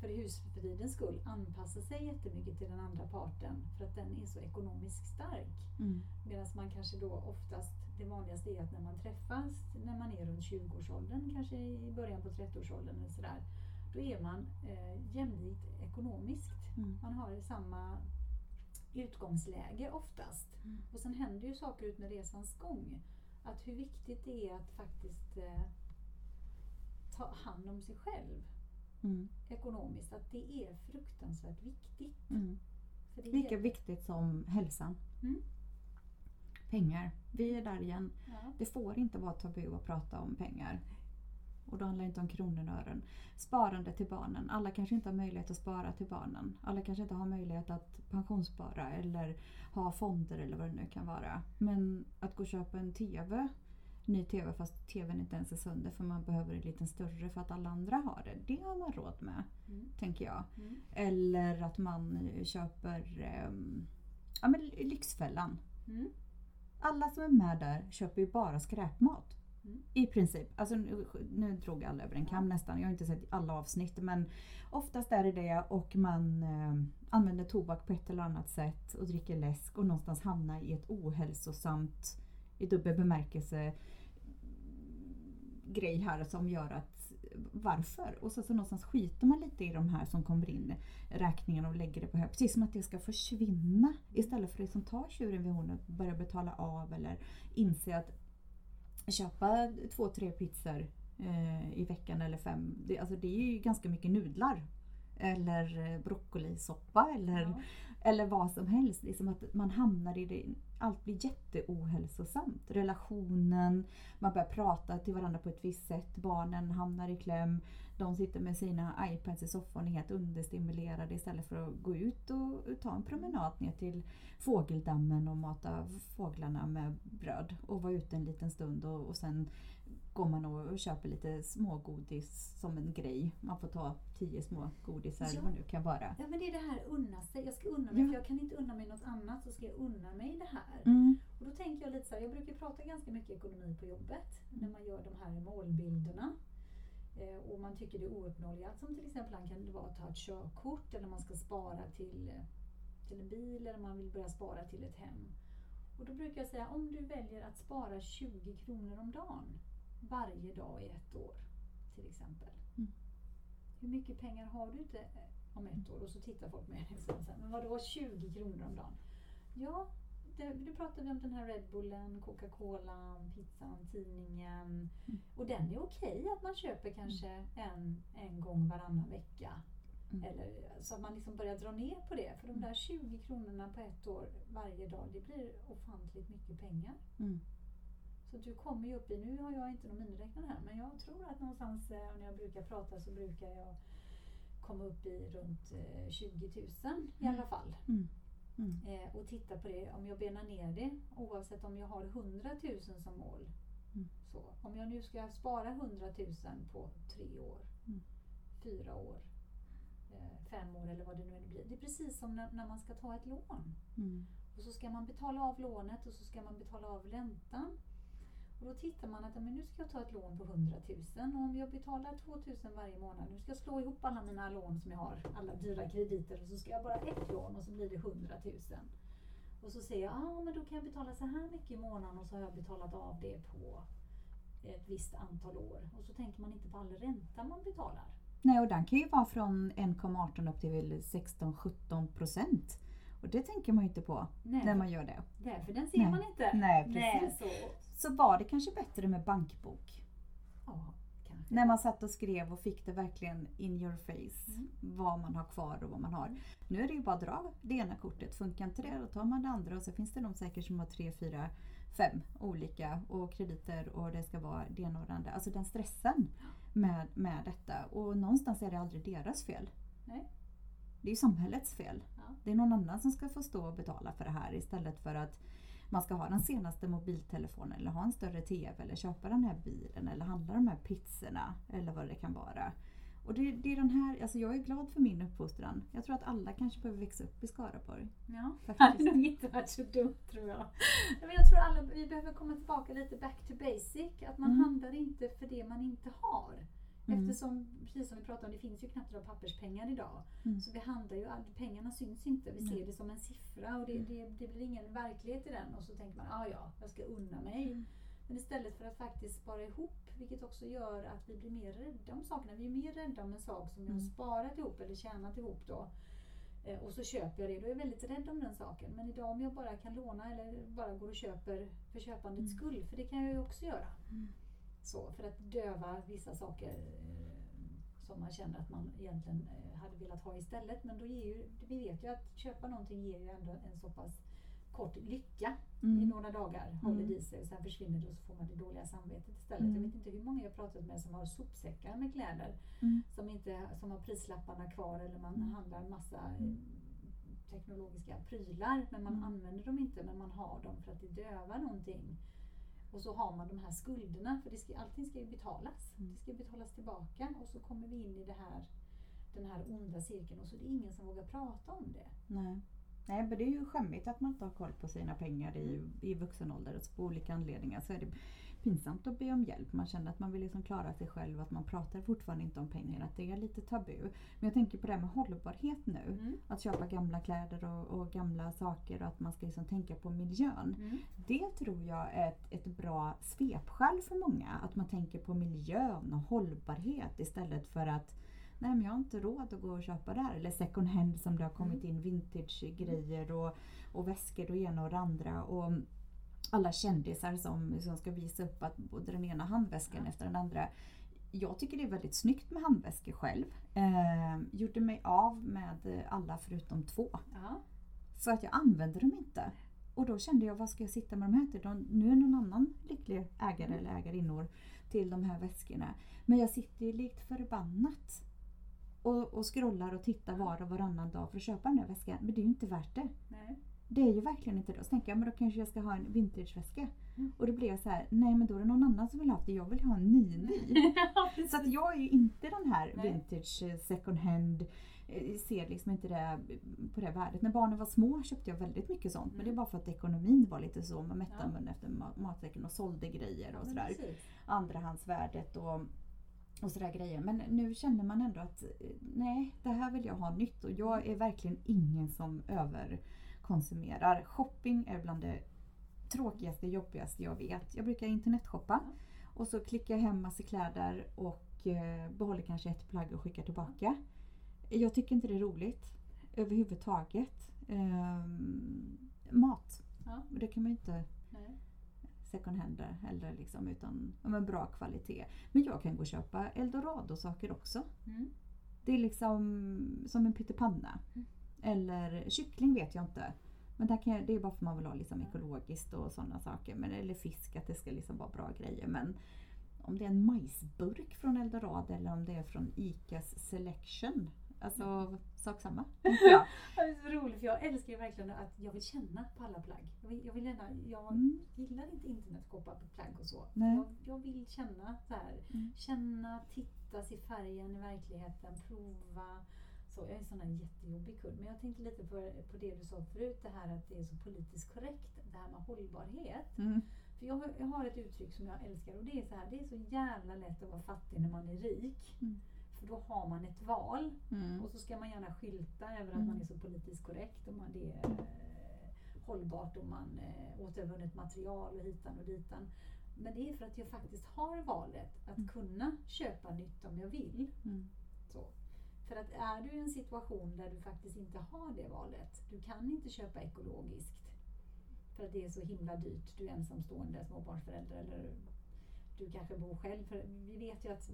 för husfridens skull anpassar sig jättemycket till den andra parten för att den är så ekonomiskt stark. Mm. Medan man kanske då oftast, det vanligaste är att när man träffas, när man är runt 20-årsåldern, kanske i början på 30-årsåldern eller sådär, då är man eh, jämlikt ekonomiskt. Mm. Man har samma utgångsläge oftast. Mm. Och sen händer ju saker ut med resans gång. Att hur viktigt det är att faktiskt eh, ta hand om sig själv Mm. ekonomiskt. Att det är fruktansvärt viktigt. Mm. Lika viktigt som hälsan. Mm. Pengar. Vi är där igen. ja, Det får inte vara tabu att prata om pengar. Och då handlar det inte om kronor och ören. Sparande till barnen. Alla kanske inte har möjlighet att spara till barnen. Alla kanske inte har möjlighet att pensionsspara eller ha fonder eller vad det nu kan vara. Men att gå och köpa en TV, ny TV fast TVn inte ens är sönder för man behöver en liten större för att alla andra har det. Det har man råd med, Mm. tänker jag. Mm. Eller att man köper ehm, ja, men Lyxfällan. Mm. Alla som är med där köper ju bara skräpmat. Mm. I princip. Alltså, nu, nu drog alla över en kam Ja. nästan. Jag har inte sett alla avsnitt men oftast är det det och man eh, använder tobak på ett eller annat sätt och dricker läsk och någonstans hamnar i ett ohälsosamt, i dubbel bemärkelse, grej här som gör att varför? Och så, så någonstans skiter man lite i de här som kommer in räkningen och lägger det på hög. Precis som att det ska försvinna istället för det som tar tjuren vid hornet börja betala av eller inse att köpa två, tre pizzor eh, i veckan eller fem. Det, alltså det är ju ganska mycket nudlar. Eller eh, broccolisoppa eller, Ja. eller vad som helst. Det är som att man hamnar i det. Allt blir jätteohälsosamt. Relationen, man börjar prata till varandra på ett visst sätt. Barnen hamnar i kläm. De sitter med sina iPads i soffan och är helt understimulerade istället för att gå ut och ta en promenad ner till fågeldammen och mata fåglarna med bröd och vara ute en liten stund och, och sen går man och köper lite smågodis som en grej. Man får ta tio små godisar Ja. vad nu kan vara. Ja men det är det här unna sig. Jag ska unna mig Ja. för jag kan inte unna mig något annat så ska jag unna mig det här. Mm. Och då tänker jag lite så här, jag brukar prata ganska mycket ekonomi på jobbet när man gör de här målbilderna. Eh, och man tycker det är ouppnåeliga. Som till exempel kan det vara att ta ett körkort eller man ska spara till, till en bil eller man vill börja spara till ett hem. Och då brukar jag säga om du väljer att spara 20 kronor om dagen varje dag i ett år till exempel. Mm. Hur mycket pengar har du inte eh, om ett år? Och så tittar folk med säger, men vadå 20 kronor om dagen? Ja, det, nu pratar vi om den här Red Bullen, Coca-Cola, pizzan, tidningen. Mm. Och den är okej att man köper kanske en, en gång varannan vecka. Mm. Eller, så att man liksom börjar dra ner på det. För de där 20 kronorna på ett år varje dag, det blir ofantligt mycket pengar. Mm. Så du kommer ju upp i, nu har jag inte någon miniräknare här, men jag tror att någonstans eh, när jag brukar prata så brukar jag komma upp i runt eh, 20 000 i Mm. alla fall. Mm. Mm. Eh, och titta på det, om jag benar ner det, oavsett om jag har 100 000 som mål. Mm. Så, om jag nu ska spara 100 000 på tre år, Mm. fyra år, eh, fem år eller vad det nu än blir. Det är precis som när, när man ska ta ett lån. Mm. Och så ska man betala av lånet och så ska man betala av räntan. Och då tittar man att men nu ska jag ta ett lån på 100 000 och om jag betalar 2 000 varje månad, nu ska jag slå ihop alla mina lån som jag har, alla dyra krediter och så ska jag bara ett lån och så blir det 100 000. Och så säger jag, ah, men då kan jag betala så här mycket i månaden och så har jag betalat av det på ett visst antal år. Och så tänker man inte på all ränta man betalar. Nej, och den kan ju vara från 1,18 upp till 16-17 procent. Och det tänker man ju inte på Nej, när man gör det. Därför den ser Nej. man inte. Nej, Nej, precis. så, Så var det kanske bättre med bankbok? ja, kanske. När man satt och skrev och fick det verkligen in your face. Mm. Vad man har kvar och vad man har. Nu är det ju bara att dra det ena kortet. Funkar inte det, då tar man det andra. Och så finns det de säkert som har tre, fyra, fem olika och krediter och det ska vara det ena och det andra. Alltså den stressen med, med detta. Och någonstans är det aldrig deras fel. Nej. Det är ju samhällets fel. Ja. Det är någon annan som ska få stå och betala för det här istället för att man ska ha den senaste mobiltelefonen eller ha en större TV eller köpa den här bilen eller handla de här pizzorna eller vad det kan vara. Och det, det är den här, alltså jag är glad för min uppfostran. Jag tror att alla kanske behöver växa upp i Skaraborg. Ja, det Faktiskt. hade nog inte varit så dumt tror jag. Men jag tror alla, vi behöver komma tillbaka lite back to basic. Att man Mm. handlar inte för det man inte har. Mm. Eftersom, precis som vi pratade om, det finns ju knappt några papperspengar idag. Mm. Så vi handlar ju, all- pengarna syns inte. Vi ser det som en siffra och det, Mm. det, det blir ingen verklighet i den. Och så tänker man, ah, ja, jag ska unna mig. Mm. Men istället för att faktiskt spara ihop, vilket också gör att vi blir mer rädda om sakerna. Vi är mer rädda om en sak som jag har Mm. sparat ihop eller tjänat ihop då. Eh, Och så köper jag det, då är jag väldigt rädd om den saken. Men idag om jag bara kan låna eller bara går och köper för köpandets Mm. skull, för det kan jag ju också göra. Mm. Så, för att döva vissa saker eh, som man känner att man egentligen eh, hade velat ha istället. Men då ger ju, vi vet ju att köpa någonting ger ju ändå en så pass kort lycka i Mm. några dagar, håller det i sig och sen försvinner det och så får man det dåliga samvetet istället. Mm. Jag vet inte hur många jag pratat med som har sopsäckar med kläder Mm. som, inte, som har prislapparna kvar eller man Mm. handlar en massa Mm. eh, teknologiska prylar men man Mm. använder dem inte men man har dem för att det dövar någonting. Och så har man de här skulderna för det ska, allting ska ju betalas. Mm. Det ska betalas tillbaka och så kommer vi in i det här, den här onda cirkeln och så är det ingen som vågar prata om det. Nej. Nej, men det är ju skämmigt att man inte har koll på sina pengar i, i vuxen ålder. Och så på olika anledningar så är det pinsamt att be om hjälp. Man känner att man vill liksom klara sig själv och att man pratar fortfarande inte om pengar. Att det är lite tabu. Men jag tänker på det här med hållbarhet nu. Mm. Att köpa gamla kläder och, och gamla saker och att man ska liksom tänka på miljön. Mm. Det tror jag är ett, ett bra svepskäl för många. Att man tänker på miljön och hållbarhet istället för att Nej men jag har inte råd att gå och köpa där. Eller second hand som det har kommit in vintage-grejer och, och väskor och ena och det andra. Och alla kändisar som, som ska visa upp att både den ena handväskan Ja. efter den andra. Jag tycker det är väldigt snyggt med handväskor själv. Eh, gjorde mig av med alla förutom två. Ja. För att jag använde dem inte. Och då kände jag, vad ska jag sitta med de här till? De, nu är någon annan lycklig ägare eller ägarinnor till de här väskorna. Men jag sitter ju likt förbannat och, och scrollar och tittar var och varannan dag för att köpa den där väskan. Men det är ju inte värt det. Nej. Det är ju verkligen inte det. Så tänker jag, men då kanske jag ska ha en vintageväska. Mm. Och då blir jag så här, nej men då är det någon annan som vill ha det. Jag vill ha en ny ny. Så att jag är ju inte den här Nej. vintage eh, second hand. eh, Ser liksom inte det på det värdet. När barnen var små köpte jag väldigt mycket sånt. Men Mm. det är bara för att ekonomin var lite så. Man mätte Ja. munnen efter ma- matsäcken och sålde grejer Ja, och men sådär. Andrahandsvärdet och, och sådär grejer. Men nu känner man ändå att eh, nej, det här vill jag ha nytt. Och jag är verkligen ingen som överkonsumerar. Shopping är bland det tråkigaste, jobbigaste jag vet. Jag brukar internetshoppa. Och så klickar jag hem massa kläder och eh, behåller kanske ett plagg och skickar tillbaka. Jag tycker inte det är roligt överhuvudtaget. Ehm, mat, Ja. det kan man ju inte Nej. second hand eller liksom utan men bra kvalitet. Men jag kan gå och köpa eldorado-saker också. Mm. Det är liksom som en pyttipanna. Mm. Eller kyckling vet jag inte. Men där kan jag, det är bara för att man vill ha liksom ekologiskt och sådana saker. Men, eller fisk, att det ska liksom vara bra grejer. Men om det är en majsburk från Eldorado eller om det är från ICAs Selection. Alltså sak samma. jag. Det är så roligt för jag älskar ju verkligen att jag vill känna på alla plagg. Jag, vill, jag, vill gärna, jag Mm. gillar inte internetshoppa på plagg och så. Jag, jag vill känna så här. Mm. Känna, titta, se färgen i verkligheten, prova. Så jag är en sån här jättejobbig kund. Men jag tänkte lite på, på det du sa förut, det här att det är så politiskt korrekt. Det här med hållbarhet. Mm. För jag, har- jag har ett uttryck som jag älskar och det är så här, det är så jävla lätt att vara fattig när man är rik. Mm. För då har man ett val. Mm. Och så ska man gärna skylta över att Mm. man är så politiskt korrekt och man, det är eh, hållbart och man eh, återvunnet material och hitan och ditan. Men det är för att jag faktiskt har valet att Mm. kunna köpa nytt om jag vill. Mm. Så. För att är du i en situation där du faktiskt inte har det valet, du kan inte köpa ekologiskt för att det är så himla dyrt, du är ensamstående småbarnsförälder eller du kanske bor själv. För vi vet ju att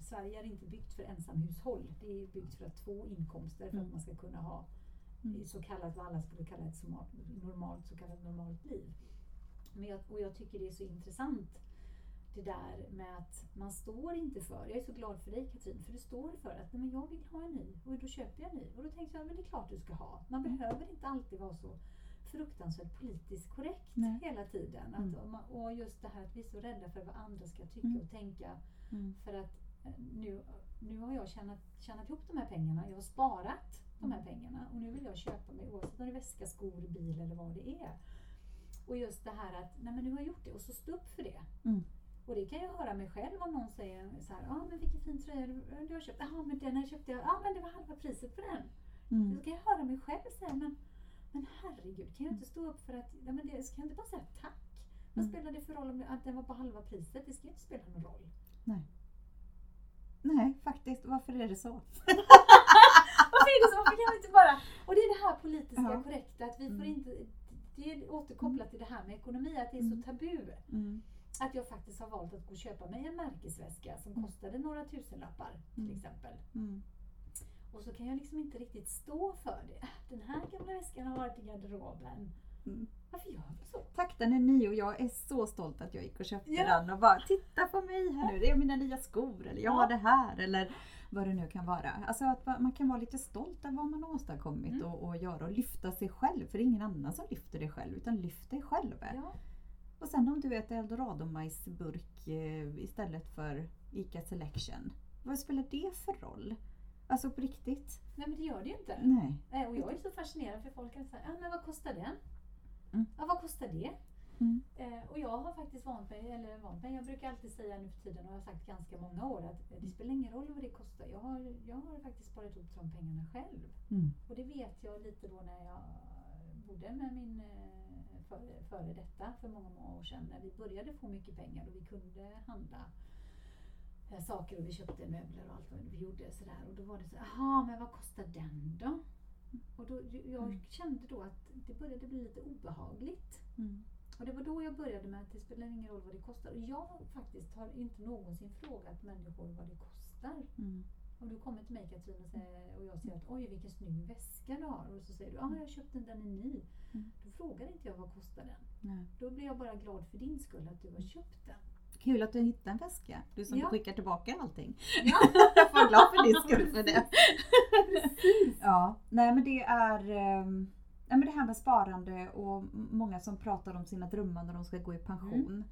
Sverige är inte byggt för ensamhushåll. Det är byggt för att två inkomster för att Mm. man ska kunna ha Mm. så kallat vad alla skulle kalla ett normalt, så kallat normalt liv. Men jag, och jag tycker det är så intressant det där med att man står inte för, jag är så glad för dig Katrin, för du står för att nej, men jag vill ha en ny och då köper jag en ny. Och då tänkte jag, men det är klart du ska ha. Man Mm. behöver inte alltid vara så fruktansvärt politiskt korrekt Nej. hela tiden. Mm. Att, och just det här att vi är så rädda för vad andra ska tycka Mm. och tänka. Mm. För att eh, nu, nu har jag tjänat, tjänat ihop de här pengarna, jag har sparat de här pengarna och nu vill jag köpa mig oavsett om det är väska, skor, bil eller vad det är. Och just det här att, nej men nu har jag gjort det och så stå upp för det. Mm. Och det kan jag höra mig själv om någon säger så här, ja ah, men vilken fin tröja du, du har köpt, ja men den här köpte jag, ja men det var halva priset på den. Mm. Då kan jag höra mig själv säga, men, men herregud, kan jag inte stå upp för att, nej men det, ska jag inte bara säga tack? Vad Mm. spelar det för roll om att den var på halva priset? Det ska inte spela någon roll. Nej, faktiskt. Varför är det så? Varför är det så? Varför kan vi inte bara... Och det är det här politiska Ja. korrekta, att vi får Mm. inte... Det är återkopplat till det här med ekonomi, att det är så Mm. tabu. Mm. Att jag faktiskt har valt att gå och köpa mig en märkesväska som Mm. kostade några tusenlappar till Mm. exempel. Mm. Och så kan jag liksom inte riktigt stå för det. Den här gamla väskan har varit i garderoben. Mm. Varför gör vi så? Tack, den är ny och jag är så stolt att jag gick och köpte Ja. den och bara titta på mig här nu, det är mina nya skor eller jag Ja. har det här eller vad det nu kan vara. Alltså att man man kan vara lite stolt över vad man har åstadkommit Mm. och, och göra och lyfta sig själv. För det är ingen annan som lyfter dig själv utan lyft dig själv. Ja. Och sen om du äter eldorado-majsburk eh, istället för ICA Selection. Vad spelar det för roll? Alltså på riktigt? Nej men det gör det ju inte. Nej. Eh, Och jag är så fascinerad för folk kan säga, ja men vad kostar den? Mm. Ja vad kostar det? Mm. Eh, och jag har faktiskt vant mig, eller vant mig, jag brukar alltid säga nu för tiden och jag har sagt ganska många år att det spelar ingen roll vad det kostar. Jag har, jag har faktiskt sparat ihop de pengarna själv. Mm. Och det vet jag lite då när jag bodde med min eh, före, före detta för många, många år sedan. När vi började få mycket pengar och vi kunde handla eh, saker och vi köpte möbler och allt vad vi gjorde sådär. Och då var det så jaha men vad kostar den då? Och då, jag Mm. kände då att det började bli lite obehagligt. Mm. Och det var då jag började med att det spelar ingen roll vad det kostar. Och jag faktiskt har inte någonsin frågat människor vad det kostar. Mm. Om du kommer till mig Katrin och, säger, och jag säger att oj vilken snygg väska du har och så säger du ah, jag har köpt den, den är ny. Mm. Då frågar inte jag vad kostar den. Nej. Då blir jag bara glad för din skull att du har köpt den. Kul att du hittade en väska. Du som Ja. skickar tillbaka allting. Ja. jag vara glad för din skull för det. ja, nej men det är nej, men det här med sparande och många som pratar om sina drömmar när de ska gå i pension.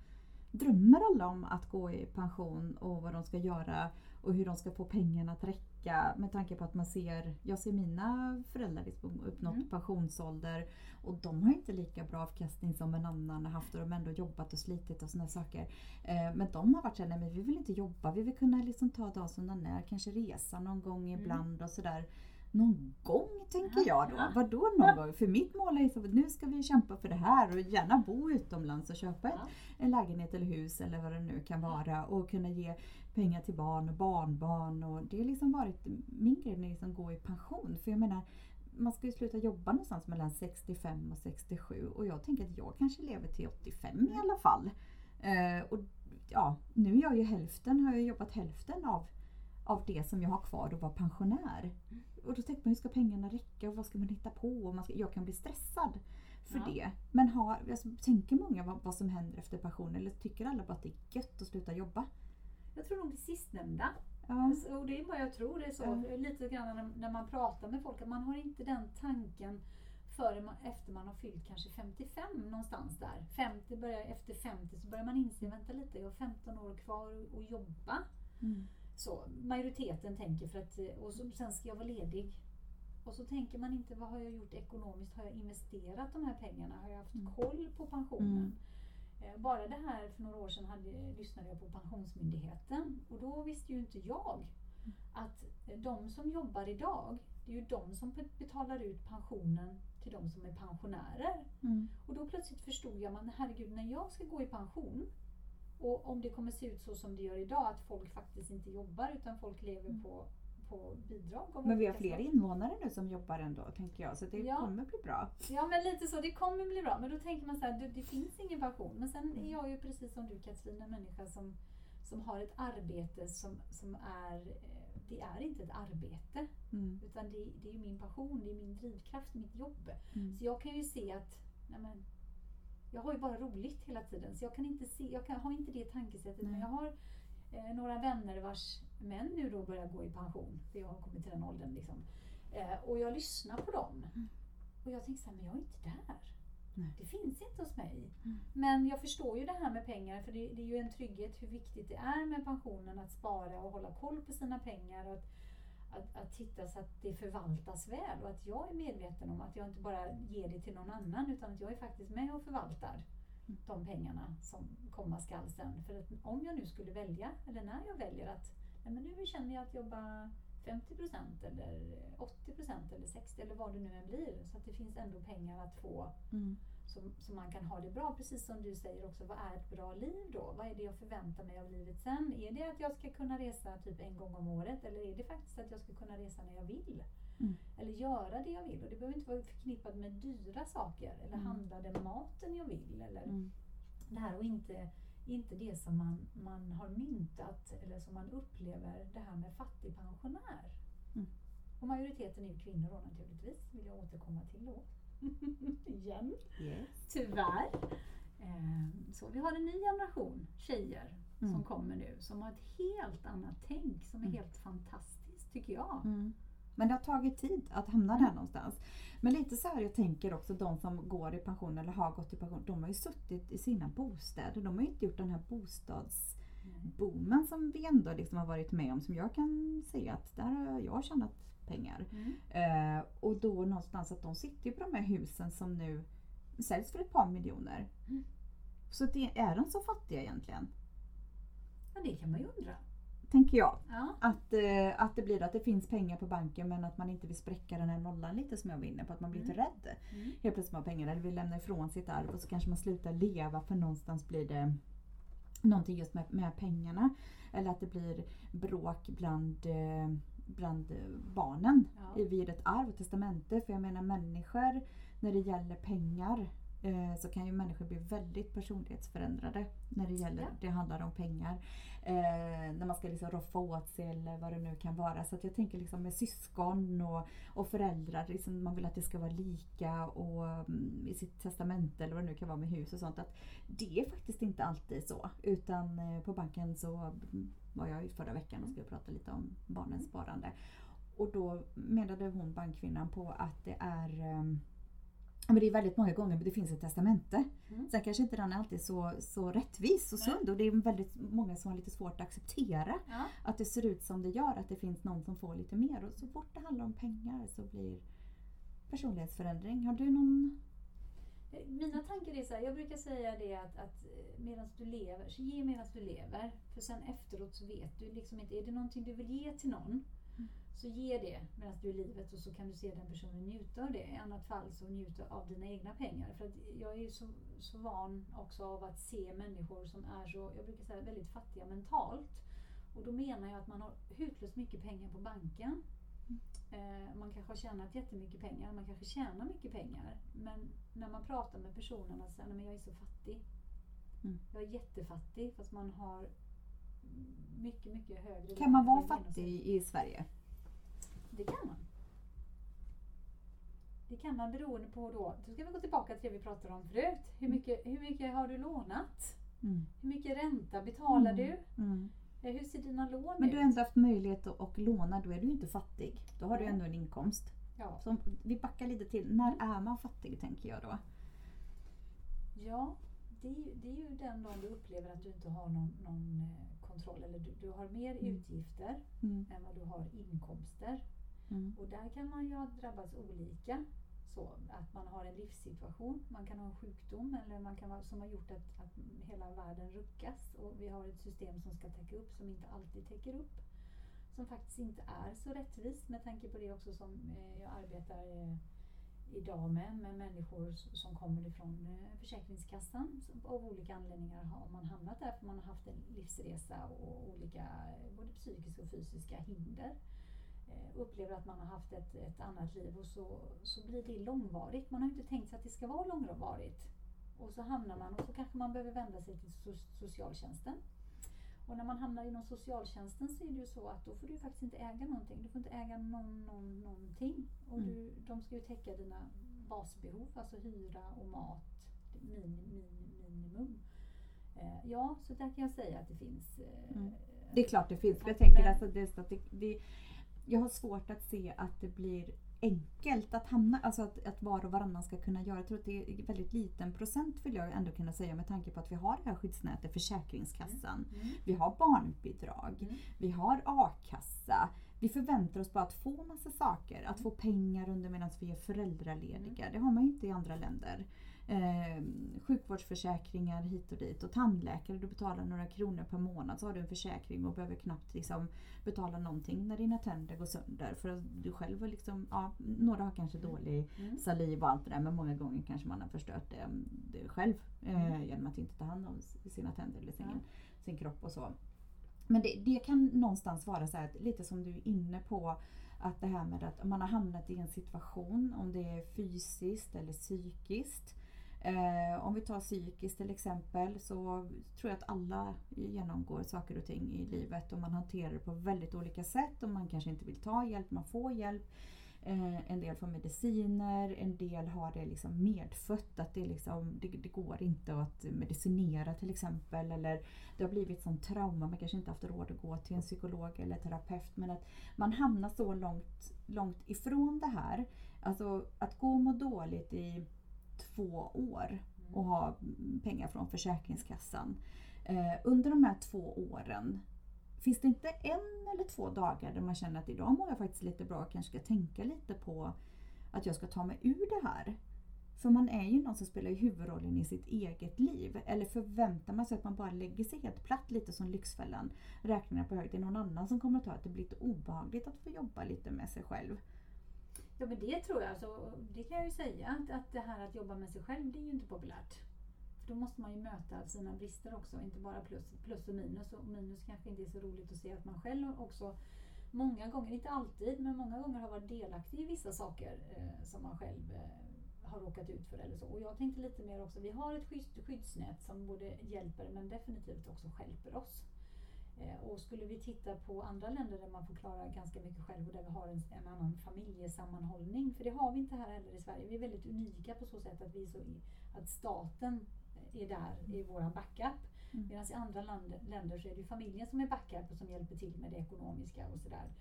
Drömmer alla om att gå i pension och vad de ska göra och hur de ska få pengarna att räcka med tanke på att man ser, jag ser mina föräldrar liksom uppnått Mm. pensionsålder och de har inte lika bra avkastning som en annan har haft och de har ändå jobbat och slitit och sådana saker. Eh, Men de har varit såhär, nej men vi vill inte jobba, vi vill kunna liksom ta dag som den är, kanske resa någon gång ibland och sådär. Någon gång tänker jag då. Vadå någon gång? För mitt mål är så att nu ska vi kämpa för det här och gärna bo utomlands och köpa ett, en lägenhet eller hus eller vad det nu kan vara och kunna ge pengar till barn och barnbarn. Och det har liksom varit min grej när jag liksom går i pension. För jag menar, man ska ju sluta jobba någonstans mellan 65 och 67 och jag tänker att jag kanske lever till 85 i alla fall. Eh, och ja, nu är jag ju hälften, har jag jobbat hälften av, av det som jag har kvar att vara pensionär. Och då tänker man, hur ska pengarna räcka och vad ska man hitta på? Och man ska, jag kan bli stressad för Ja. det. Men har, alltså, tänker många vad, vad som händer efter pension eller tycker alla bara att det är gött att sluta jobba? Jag tror nog det sistnämnda. Ja. Och det är vad jag tror det är så. Ja. Lite grann när, när man pratar med folk, att man har inte den tanken före man, efter man har fyllt kanske 55 någonstans där. 50 börjar, efter 50 så börjar man inse, vänta lite, jag har 15 år kvar att- jobba. Mm. Så majoriteten tänker för att, och så, sen ska jag vara ledig. Och så tänker man inte, vad har jag gjort ekonomiskt? Har jag investerat de här pengarna? Har jag haft Mm. koll på pensionen? Mm. Eh, Bara det här för några år sedan hade, lyssnade jag på Pensionsmyndigheten och då visste ju inte jag att de som jobbar idag, det är ju de som be- betalar ut pensionen till de som är pensionärer. Mm. Och då plötsligt förstod jag, men herregud, när jag ska gå i pension och om det kommer se ut så som det gör idag, att folk faktiskt inte jobbar utan folk lever Mm. på, på bidrag Men vi har fler slag. invånare nu som jobbar ändå tänker jag så det Ja. kommer bli bra. Ja men lite så, det kommer bli bra. Men då tänker man så här, det, det finns ingen pension. Men sen är jag ju precis som du Katrin, en människa som, som har ett arbete som, som är, eh, det är inte ett arbete. Mm. Utan det, det är min passion, det är min drivkraft, mitt jobb. Mm. Så jag kan ju se att, nej men, jag har ju bara roligt hela tiden. Så jag kan inte se, jag kan, har inte det tankesättet. Nej. Men jag har eh, några vänner vars män nu då börjar gå i pension. För jag har kommit till den åldern liksom. Eh, och jag lyssnar på dem. Mm. Och jag tänker så här, men jag är inte där. Nej. Det finns inte hos mig. Mm. Men jag förstår ju det här med pengar, för det, det är ju en trygghet hur viktigt det är med pensionen att spara och hålla koll på sina pengar. Och att, att, att titta så att det förvaltas väl och att jag är medveten om att jag inte bara ger det till någon annan utan att jag är faktiskt med och förvaltar Mm. de pengarna som komma skall sen. För att om jag nu skulle välja, eller när jag väljer att nej men nu känner jag att jobba 50% eller 80% eller 60 eller vad det nu än blir. Så att det finns ändå pengar att få Mm. så, så man kan ha det bra. Precis som du säger också, vad är ett bra liv då? Vad är det jag förväntar mig av livet sen? Är det att jag ska kunna resa typ en gång om året eller är det faktiskt att jag ska kunna resa när jag vill? Mm. Eller göra det jag vill. Och det behöver inte vara förknippat med dyra saker eller Mm. handla den maten jag vill. Eller Mm. det här och inte, inte det som man, man har myntat eller som man upplever det här med fattigpensionär. Mm. Och majoriteten är ju kvinnor då naturligtvis, vill jag återkomma till då. Igen. Yes. Tyvärr. Eh, Så vi har en ny generation tjejer som Mm. kommer nu som har ett helt annat tänk som är Mm. helt fantastiskt tycker jag. Mm. Men det har tagit tid att hamna där någonstans. Men lite så här jag tänker också de som går i pension eller har gått i pension. De har ju suttit i sina bostäder. De har ju inte gjort den här bostadsboomen som vi ändå liksom har varit med om. Som jag kan säga att där har jag tjänat pengar. Mm. Eh, och då någonstans att de sitter ju på de här husen som nu säljs för ett par miljoner. Mm. Så det, är de så fattiga egentligen? Ja, det kan man ju undra. Tänker jag. Ja. Att, eh, att det blir att det finns pengar på banken men att man inte vill spräcka den här nollan lite som jag var inne på. Att man blir Mm. lite rädd. Mm. Helt plötsligt har pengar eller vill lämna ifrån sitt arv och så kanske man slutar leva för någonstans blir det någonting just med, med pengarna. Eller att det blir bråk bland, eh, bland barnen Ja. vid ett arv och testamente. För jag menar människor, när det gäller pengar så kan ju människor bli väldigt personlighetsförändrade när det gäller, Ja. det handlar om pengar. Eh, när man ska liksom roffa åt sig eller vad det nu kan vara. Så jag tänker liksom med syskon och, och föräldrar, liksom man vill att det ska vara lika och mm, i sitt testamente eller vad det nu kan vara med hus och sånt. Att det är faktiskt inte alltid så. Utan eh, på banken så mm, var jag ju förra veckan och skulle prata lite om barnens sparande. Och då menade hon, bankkvinnan, på att det är ja, men det är väldigt många gånger det finns ett testamente. Mm. Sen kanske inte den är alltid så, så rättvis och sund och det är väldigt många som har lite svårt att acceptera Ja. att det ser ut som det gör, att det finns någon som får lite mer. Och så fort det handlar om pengar så blir personlighetsförändring. Har du någon? Mina tankar är så här, jag brukar säga det att, att medan du lever, så ge medan du lever. För sen efteråt så vet du liksom inte, är det någonting du vill ge till någon. Så ge det medan du är i livet och så kan du se den personen njuta av det. I annat fall så njut av dina egna pengar. För att jag är ju så, så van också av att se människor som är så, jag brukar säga väldigt fattiga mentalt. Och då menar jag att man har hutlöst mycket pengar på banken. Eh, man kanske har tjänat jättemycket pengar, man kanske tjänar mycket pengar. Men när man pratar med personerna så säger man, jag är så fattig. Mm. Jag är jättefattig fast man har mycket, mycket högre Kan man vara fattig i Sverige? Det kan man. Det kan man beroende på då, då ska vi gå tillbaka till det vi pratade om förut. Hur mycket, hur mycket har du lånat? Mm. Hur mycket ränta betalar Mm. du? Mm. Ja, hur ser dina lån Men ut? du har ändå haft möjlighet att och låna, då är du inte fattig. Då har du ändå en inkomst. Ja. Så vi backar lite till, när är man fattig tänker jag då? Ja, det är, ju, det är ju den dagen du upplever att du inte har någon, någon eh, kontroll eller du, du har mer Mm. utgifter Mm. än vad du har inkomster. Mm. Och där kan man ju ha drabbats olika. Så att man har en livssituation, man kan ha en sjukdom eller man kan vara, som har gjort att, att hela världen ruckas och vi har ett system som ska täcka upp som inte alltid täcker upp. Som faktiskt inte är så rättvist med tanke på det också som eh, jag arbetar eh, idag med, med människor som kommer ifrån eh, Försäkringskassan. Som Av olika anledningar har man hamnat där för man har haft en livsresa och olika eh, både psykiska och fysiska hinder eh, upplever att man har haft ett, ett annat liv och så, så blir det långvarigt. Man har inte tänkt sig att det ska vara långvarigt. Och så hamnar man och så kanske man behöver vända sig till so socialtjänsten. Och när man hamnar inom socialtjänsten så är det ju så att då får du faktiskt inte äga någonting. Du får inte äga någon, någon, någonting. Och Mm. du, de ska ju täcka dina basbehov, alltså hyra och mat, min, min, minimum. Eh, ja, så där kan jag säga att det finns. Eh, Mm. Det är klart det finns. för Jag Men- tänker alltså det, är så att det, det, jag har svårt att se att det blir enkelt att hamna, alltså att, att var och varannan ska kunna göra. Jag tror att det är väldigt liten procent vill jag ändå kunna säga med tanke på att vi har det här skyddsnätet Försäkringskassan. Mm. Vi har barnbidrag, Mm. vi har a-kassa. Vi förväntar oss bara att få massa saker, att få pengar under medan vi är föräldralediga. Det har man ju inte i andra länder. Eh, sjukvårdsförsäkringar hit och dit och tandläkare, du betalar några kronor per månad så har du en försäkring och behöver knappt liksom betala någonting när dina tänder går sönder. För att du själv liksom, ja, några har kanske dålig Mm. saliv och allt det där men många gånger kanske man har förstört det, det själv eh, Mm. genom att inte ta hand om sina tänder eller sin, Ja. sin kropp och så. Men det, det kan någonstans vara så här, lite som du är inne på, att det här med att man har hamnat i en situation, om det är fysiskt eller psykiskt. Eh, om vi tar psykiskt till exempel så tror jag att alla genomgår saker och ting i livet och man hanterar det på väldigt olika sätt och man kanske inte vill ta hjälp, man får hjälp. Eh, en del får mediciner, en del har det liksom medfött, att det, liksom, det, det går inte att medicinera till exempel. Eller det har blivit som trauma, man kanske inte haft råd att gå till en psykolog eller terapeut. Men att man hamnar så långt, långt ifrån det här. Alltså att gå och må dåligt i två år och ha pengar från Försäkringskassan. Eh, under de här två åren Finns det inte en eller två dagar där man känner att idag mår jag faktiskt lite bra och kanske ska tänka lite på att jag ska ta mig ur det här? För man är ju någon som spelar huvudrollen i sitt eget liv. Eller förväntar man sig att man bara lägger sig helt platt lite som Lyxfällan, räknar på hög. Det är någon annan som kommer att ta att det blir lite obehagligt att få jobba lite med sig själv. Ja men det tror jag, så det kan jag ju säga att, att det här att jobba med sig själv det är ju inte populärt. För då måste man ju möta sina brister också, inte bara plus, plus och minus. Och minus kanske inte är så roligt att se att man själv också många gånger, inte alltid, men många gånger har varit delaktig i vissa saker eh, som man själv eh, har råkat ut för eller så. Och jag tänkte lite mer också, vi har ett skydds, skyddsnät som både hjälper men definitivt också stjälper oss. Eh, Och skulle vi titta på andra länder där man får klara ganska mycket själv och där vi har en, en annan familjesammanhållning, för det har vi inte här heller i Sverige. Vi är väldigt unika på så sätt att, vi så, att staten är där i våran backup. Mm. Medan i andra land, länder så är det familjen som är backup och som hjälper till med det ekonomiska och sådär.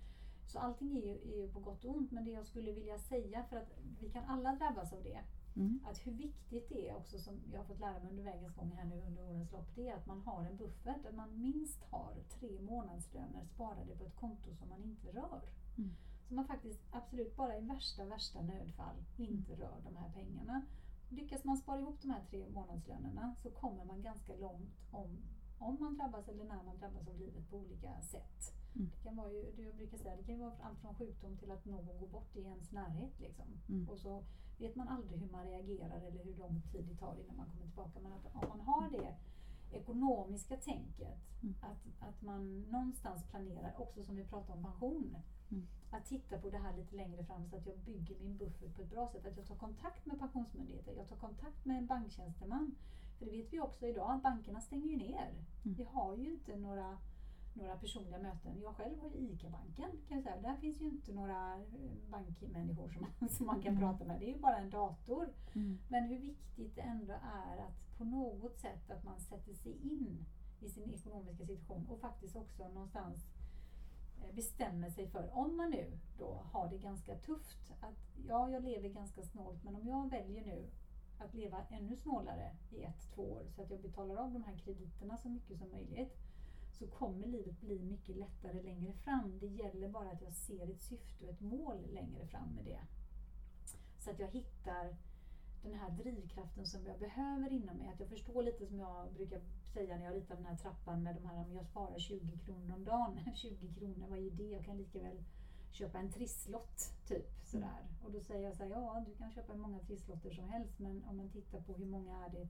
Så allting är ju, är ju på gott och ont, men det jag skulle vilja säga, för att vi kan alla drabbas av det, Mm. att hur viktigt det är också som jag har fått lära mig under vägens gång här nu under årens lopp, det är att man har en buffert, att man minst har tre månadslöner sparade på ett konto som man inte rör. Mm. Så man faktiskt absolut bara i värsta, värsta nödfall inte rör de här pengarna. Lyckas man spara ihop de här tre månadslönerna så kommer man ganska långt om, om man drabbas eller när man drabbas av livet på olika sätt. Mm. Det kan vara ju, det jag brukar säga, det kan vara allt från sjukdom till att någon går bort i ens närhet. Liksom. Mm. Och så vet man aldrig hur man reagerar eller hur lång tid det tar innan man kommer tillbaka. Men att om man har det ekonomiska tänket, Mm. att, att man någonstans planerar, också som vi pratar om pension, Mm. att titta på det här lite längre fram så att jag bygger min buffert på ett bra sätt. Att jag tar kontakt med pensionsmyndigheter, jag tar kontakt med en banktjänsteman. För det vet vi också idag, att bankerna stänger ju ner. Mm. Vi har ju inte några, några personliga möten. Jag själv har ju ICA-banken, kan jag säga. Där finns ju inte några eh, bankmänniskor som som man kan Mm. prata med. Det är ju bara en dator. Mm. Men hur viktigt det ändå är att på något sätt att man sätter sig in i sin ekonomiska situation och faktiskt också någonstans eh, bestämmer sig för, om man nu då har det ganska tufft, att ja, jag lever ganska snålt, men om jag väljer nu att leva ännu snålare i ett, två år så att jag betalar av de här krediterna så mycket som möjligt så kommer livet bli mycket lättare längre fram. Det gäller bara att jag ser ett syfte och ett mål längre fram med det. Så att jag hittar den här drivkraften som jag behöver inom mig. Att jag förstår lite som jag brukar säga när jag ritar den här trappan med de här, om jag sparar 20 kronor om dagen. 20 kronor, vad är det? Jag kan lika väl köpa en trisslott typ sådär. Och då säger jag så här, ja du kan köpa hur många trisslotter som helst men om man tittar på hur många är det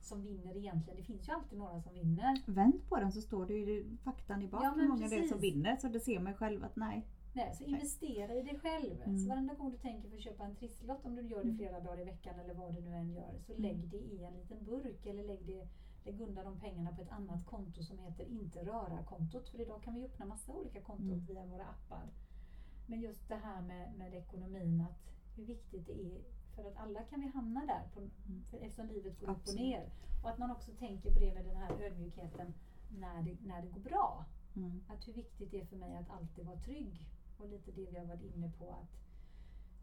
som vinner egentligen. Det finns ju alltid några som vinner. Vänd på den så står det ju faktan i bak Ja, hur många det är som vinner. Så det ser man själv att nej. Nej, så investera i dig själv. Mm. Så varenda gång du tänker för att köpa en trisslott, om du gör det flera dagar i veckan eller vad du nu än gör, så Mm. lägg det i en liten burk eller lägg, det, lägg undan de pengarna på ett annat konto som heter inte röra-kontot. För idag kan vi öppna massa olika konton Mm. via våra appar. Men just det här med, med ekonomin, att hur viktigt det är för att alla kan vi hamna där på, för eftersom livet går upp och Absolut. ner. Och att man också tänker på det med den här ödmjukheten när det, när det går bra. Mm. Att hur viktigt det är för mig att alltid vara trygg. Och lite det vi har varit inne på att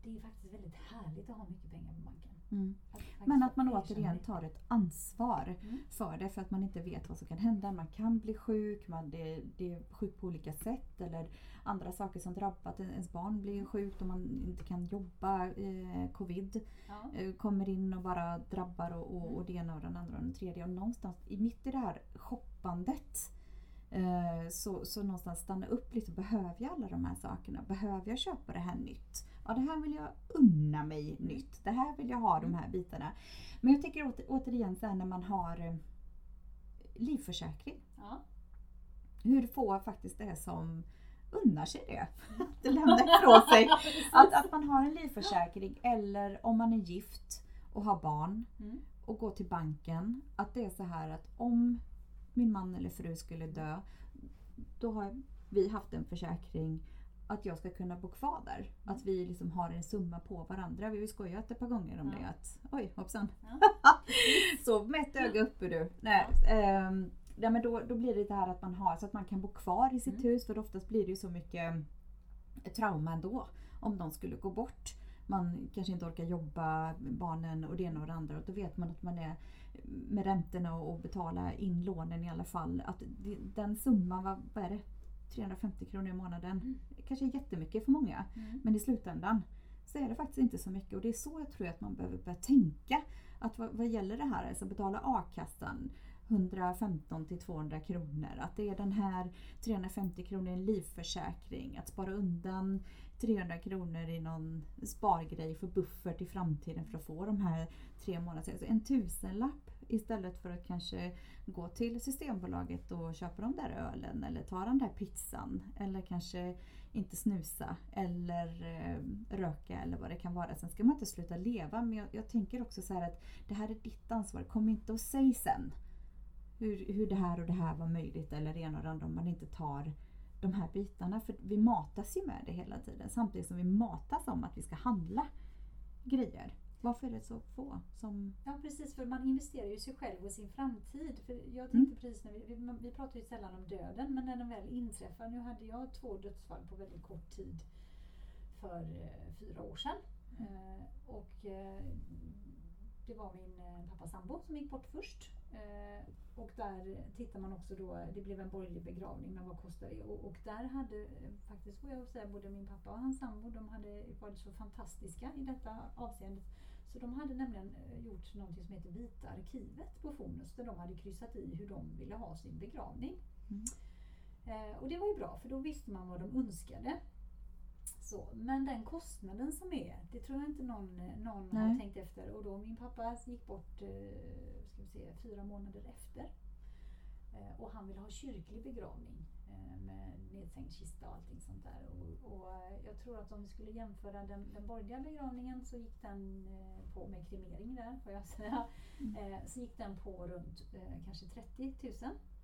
det är faktiskt väldigt härligt att ha mycket pengar på banken. Mm. Att Men att man återigen tar ett ansvar Mm. för det för att man inte vet vad som kan hända. Man kan bli sjuk, man det, det är sjuk på olika sätt eller andra saker som drabbar. Att ens barn blir sjukt och man inte kan jobba. Eh, covid Ja. eh, kommer in och bara drabbar och, och, och det ena och den andra och den tredje. Och någonstans i mitt i det här shoppandet eh, så, så någonstans stanna upp lite. Behöver jag alla de här sakerna? Behöver jag köpa det här nytt? Ja, det här vill jag unna mig nytt. Det här vill jag ha de här bitarna. Men jag tänker åter, återigen så här när man har eh, livförsäkring. Ja. Hur få faktiskt det är som unnar sig det. Att lämna ifrån sig. Att, att man har en livförsäkring eller om man är gift och har barn Mm. och går till banken. Att det är så här att om min man eller fru skulle dö då har vi haft en försäkring att jag ska kunna bo kvar där. Att vi liksom har en summa på varandra. Vi har ju skojat ett par gånger om Ja. det. Att, Oj hoppsan. Ja. Sov med ett öga uppe du. Nej, ehm, ja, men då, då blir det det här att man har så att man kan bo kvar i sitt Mm. hus. För oftast blir det ju så mycket eh, trauma ändå. Om de skulle gå bort. Man kanske inte orkar jobba, barnen och det ena och det andra. Och då vet man att man är med räntorna och betala in lånen i alla fall. Att det, den summan, vad, vad är det? 350 kronor i månaden. Mm. Kanske är jättemycket för många. Mm. Men i slutändan så är det faktiskt inte så mycket och det är så jag tror att man behöver börja tänka. Att vad, vad gäller det här, alltså betala a-kassan 115 till 200 kronor. Att det är den här 350 kronor i en livförsäkring. Att spara undan 300 kronor i någon spargrej för buffert i framtiden för att få de här tre månaderna. Alltså en tusenlapp istället för att kanske gå till Systembolaget och köpa de där ölen eller ta den där pizzan. Eller kanske inte snusa eller eh, röka eller vad det kan vara. Sen ska man inte sluta leva men jag, jag tänker också så här att det här är ditt ansvar. Kom inte och säg sen hur, hur det här och det här var möjligt eller det ena och det andra om man inte tar de här bitarna. För vi matas ju med det hela tiden samtidigt som vi matas om att vi ska handla grejer. Varför är det så få som... Ja precis, för man investerar ju i sig själv och sin framtid. För jag Mm. tänkte precis när vi, vi, vi pratar ju sällan om döden, men när den väl inträffar. Nu hade jag två dödsfall på väldigt kort tid för eh, fyra år sedan. Eh, och eh, det var min eh, pappas sambo som gick bort först. Eh, och där tittar man också då, det blev en borgerlig begravning, men vad kostar det? Och, och där hade eh, faktiskt, får jag säga, både min pappa och hans sambo, de hade varit så fantastiska i detta avseendet. Så de hade nämligen eh, gjort något som heter Vita arkivet på Fonus där de hade kryssat i hur de ville ha sin begravning. Mm. Eh, och det var ju bra för då visste man vad de önskade. Så, men den kostnaden som är, det tror jag inte någon, eh, någon har tänkt efter. Och då min pappa gick bort eh, ska vi se, fyra månader efter. Eh, och han ville ha kyrklig begravning med nedsänkt kista och allting sånt där. Och, och eh, jag tror att om vi skulle jämföra den, den borgerliga begravningen så gick den eh, på med kremering där får jag säga. Mm. Eh, så gick den på runt eh, kanske 30 000.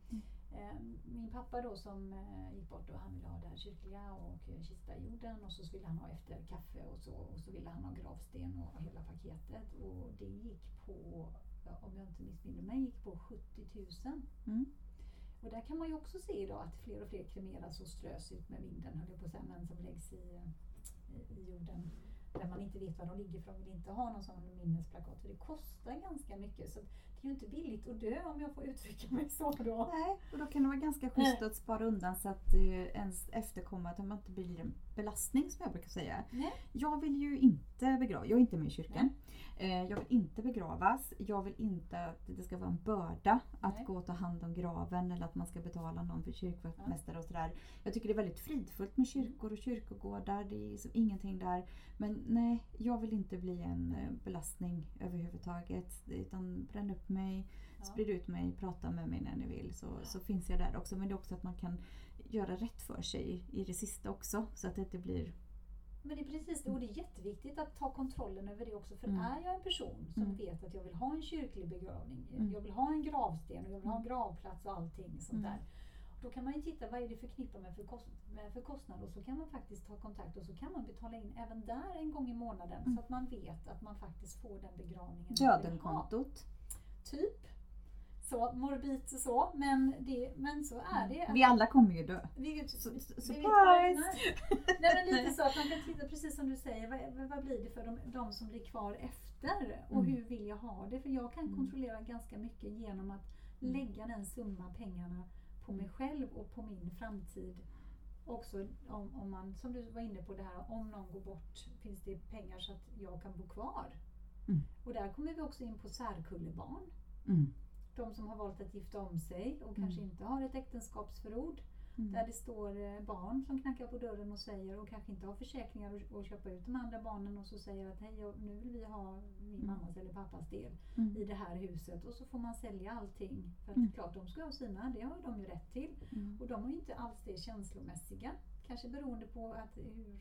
Mm. Eh, min pappa då som eh, gick bort och han ville ha det här kyrkliga och eh, kista i jorden och så ville han ha efter kaffe och så och så ville han ha gravsten och hela paketet och det gick på, om jag inte missminner mig, gick på 70 000. Mm. Och där kan man ju också se idag att fler och fler kremeras och strös ut med vinden, höll jag på att säga, men som läggs i, i, i jorden där man inte vet var de ligger för de vill inte ha någon sån minnesplakat för det kostar ganska mycket. Så det är ju inte billigt att dö om jag får uttrycka mig så då. Nej, och då kan det vara ganska schysst att spara undan så att eh, ens efterkommande man inte blir en belastning som jag brukar säga. Nej. Jag vill ju inte begrava, jag är inte med i kyrkan. Eh, Jag vill inte begravas. Jag vill inte att det ska vara en börda att Nej. gå och ta hand om graven eller att man ska betala någon för kyrkvaktmästare och sådär. Jag tycker det är väldigt fridfullt med kyrkor och kyrkogårdar. Det är liksom ingenting där. Men nej, jag vill inte bli en eh, belastning överhuvudtaget. Utan bränn upp mig, Ja. sprid ut mig, prata med mig när ni vill så, så finns jag där också. Men det är också att man kan göra rätt för sig i det sista också så att det inte blir Men det är precis det, och det är jätteviktigt att ta kontrollen över det också. För Mm. är jag en person som Mm. vet att jag vill ha en kyrklig begravning, Mm. jag vill ha en gravsten och jag vill ha en gravplats och allting sånt Mm. där. Då kan man ju titta vad är det förknippat med för, kost, med för kostnad och så kan man faktiskt ta kontakt och så kan man betala in även där en gång i månaden Mm. så att man vet att man faktiskt får den begravningen dödenkontot. Typ. Så morbid och så, men, det, men så är det. Vi alla kommer ju dö. Vi, surprise! Nej, men lite så att man kan titta precis som du säger, vad, vad blir det för de, de som blir kvar efter och Mm. hur vill jag ha det? För jag kan Mm. kontrollera ganska mycket genom att Mm. lägga den summa pengarna på mig själv och på min framtid. Också om, om man, som du var inne på det här, om någon går bort, finns det pengar så att jag kan bo kvar? Mm. Och där kommer vi också in på särkullebarn Mm. de som har valt att gifta om sig och kanske inte har ett äktenskapsförord. Mm. Där det står eh, barn som knackar på dörren och säger och kanske inte har försäkringar och, och köpa ut de andra barnen och så säger att hej, nu vill vi ha min mammas eller pappas del Mm. i det här huset och så får man sälja allting. För att Mm. klart, de ska ha sina, det har de ju rätt till. Mm. Och de har ju inte alls det känslomässiga. Kanske beroende på att hur,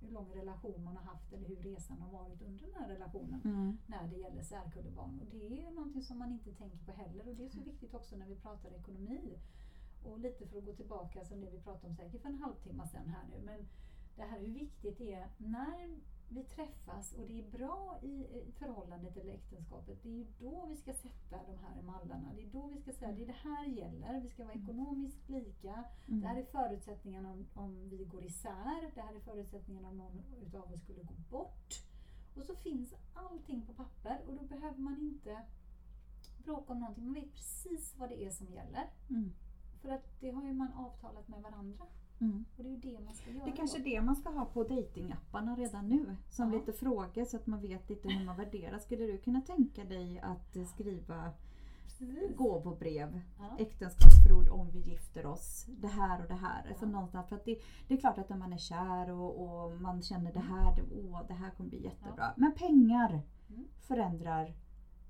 hur lång relation man har haft eller hur resan har varit under den här relationen Mm. när det gäller särkullebarn. Och det är någonting som man inte tänker på heller och det är så viktigt också när vi pratar ekonomi. Och lite för att gå tillbaka som det vi pratade om säkert för en halvtimme sedan här nu. Men det här hur viktigt det är när vi träffas och det är bra i förhållandet eller äktenskapet. Det är ju då vi ska sätta de här mallarna. Det är då vi ska säga det är det här gäller. Vi ska vara ekonomiskt lika. Mm. Det här är förutsättningarna om, om vi går isär. Det här är förutsättningarna om någon utav oss skulle gå bort. Och så finns allting på papper och då behöver man inte bråka om någonting. Man vet precis vad det är som gäller. Mm. För att det har ju man avtalat med varandra. Mm. Och det är det man ska göra. Det är kanske det man ska ha på datingapparna redan nu. Som Ja. lite frågor så att man vet lite hur man värderar. Skulle du kunna tänka dig att skriva Precis. gåvobrev, Ja. äktenskapsförord om vi gifter oss, det här och det här. Alltså Ja. någonstans, för att det, det är klart att när man är kär och, och man känner det här, det, åh, det här kommer bli jättebra. Men pengar Mm. förändrar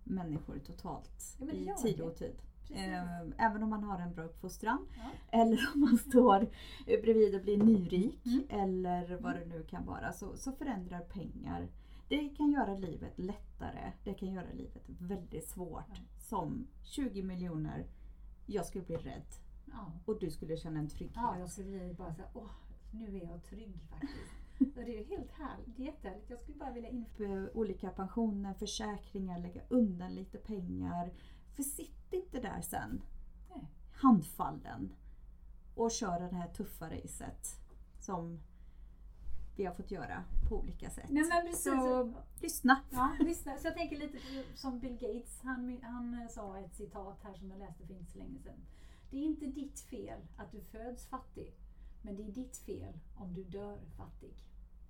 människor totalt Ja, i tid och tid. Precis. Eh, Även om man har en bra uppfostran Ja. eller om man står bredvid och blir nyrik Mm. eller vad det nu kan vara så, så förändrar pengar. Det kan göra livet lättare. Det kan göra livet väldigt svårt. Ja. Som 20 miljoner, jag skulle bli rädd Ja. och du skulle känna en trygghet. ja, jag skulle bli bara säga, åh, nu är jag trygg faktiskt. Och det är helt härligt. Det är jättehärligt. Jag skulle bara vilja införa Olika pensioner, försäkringar, lägga undan lite pengar. För sitt inte där sen Nej. handfallen och köra det här tuffa racet som vi har fått göra på olika sätt. Nej, men precis. Så lyssna! Ja, lyssna. Så jag tänker lite som Bill Gates, han, han sa ett citat här som jag läste för inte så länge sedan. Det är inte ditt fel att du föds fattig, men det är ditt fel om du dör fattig.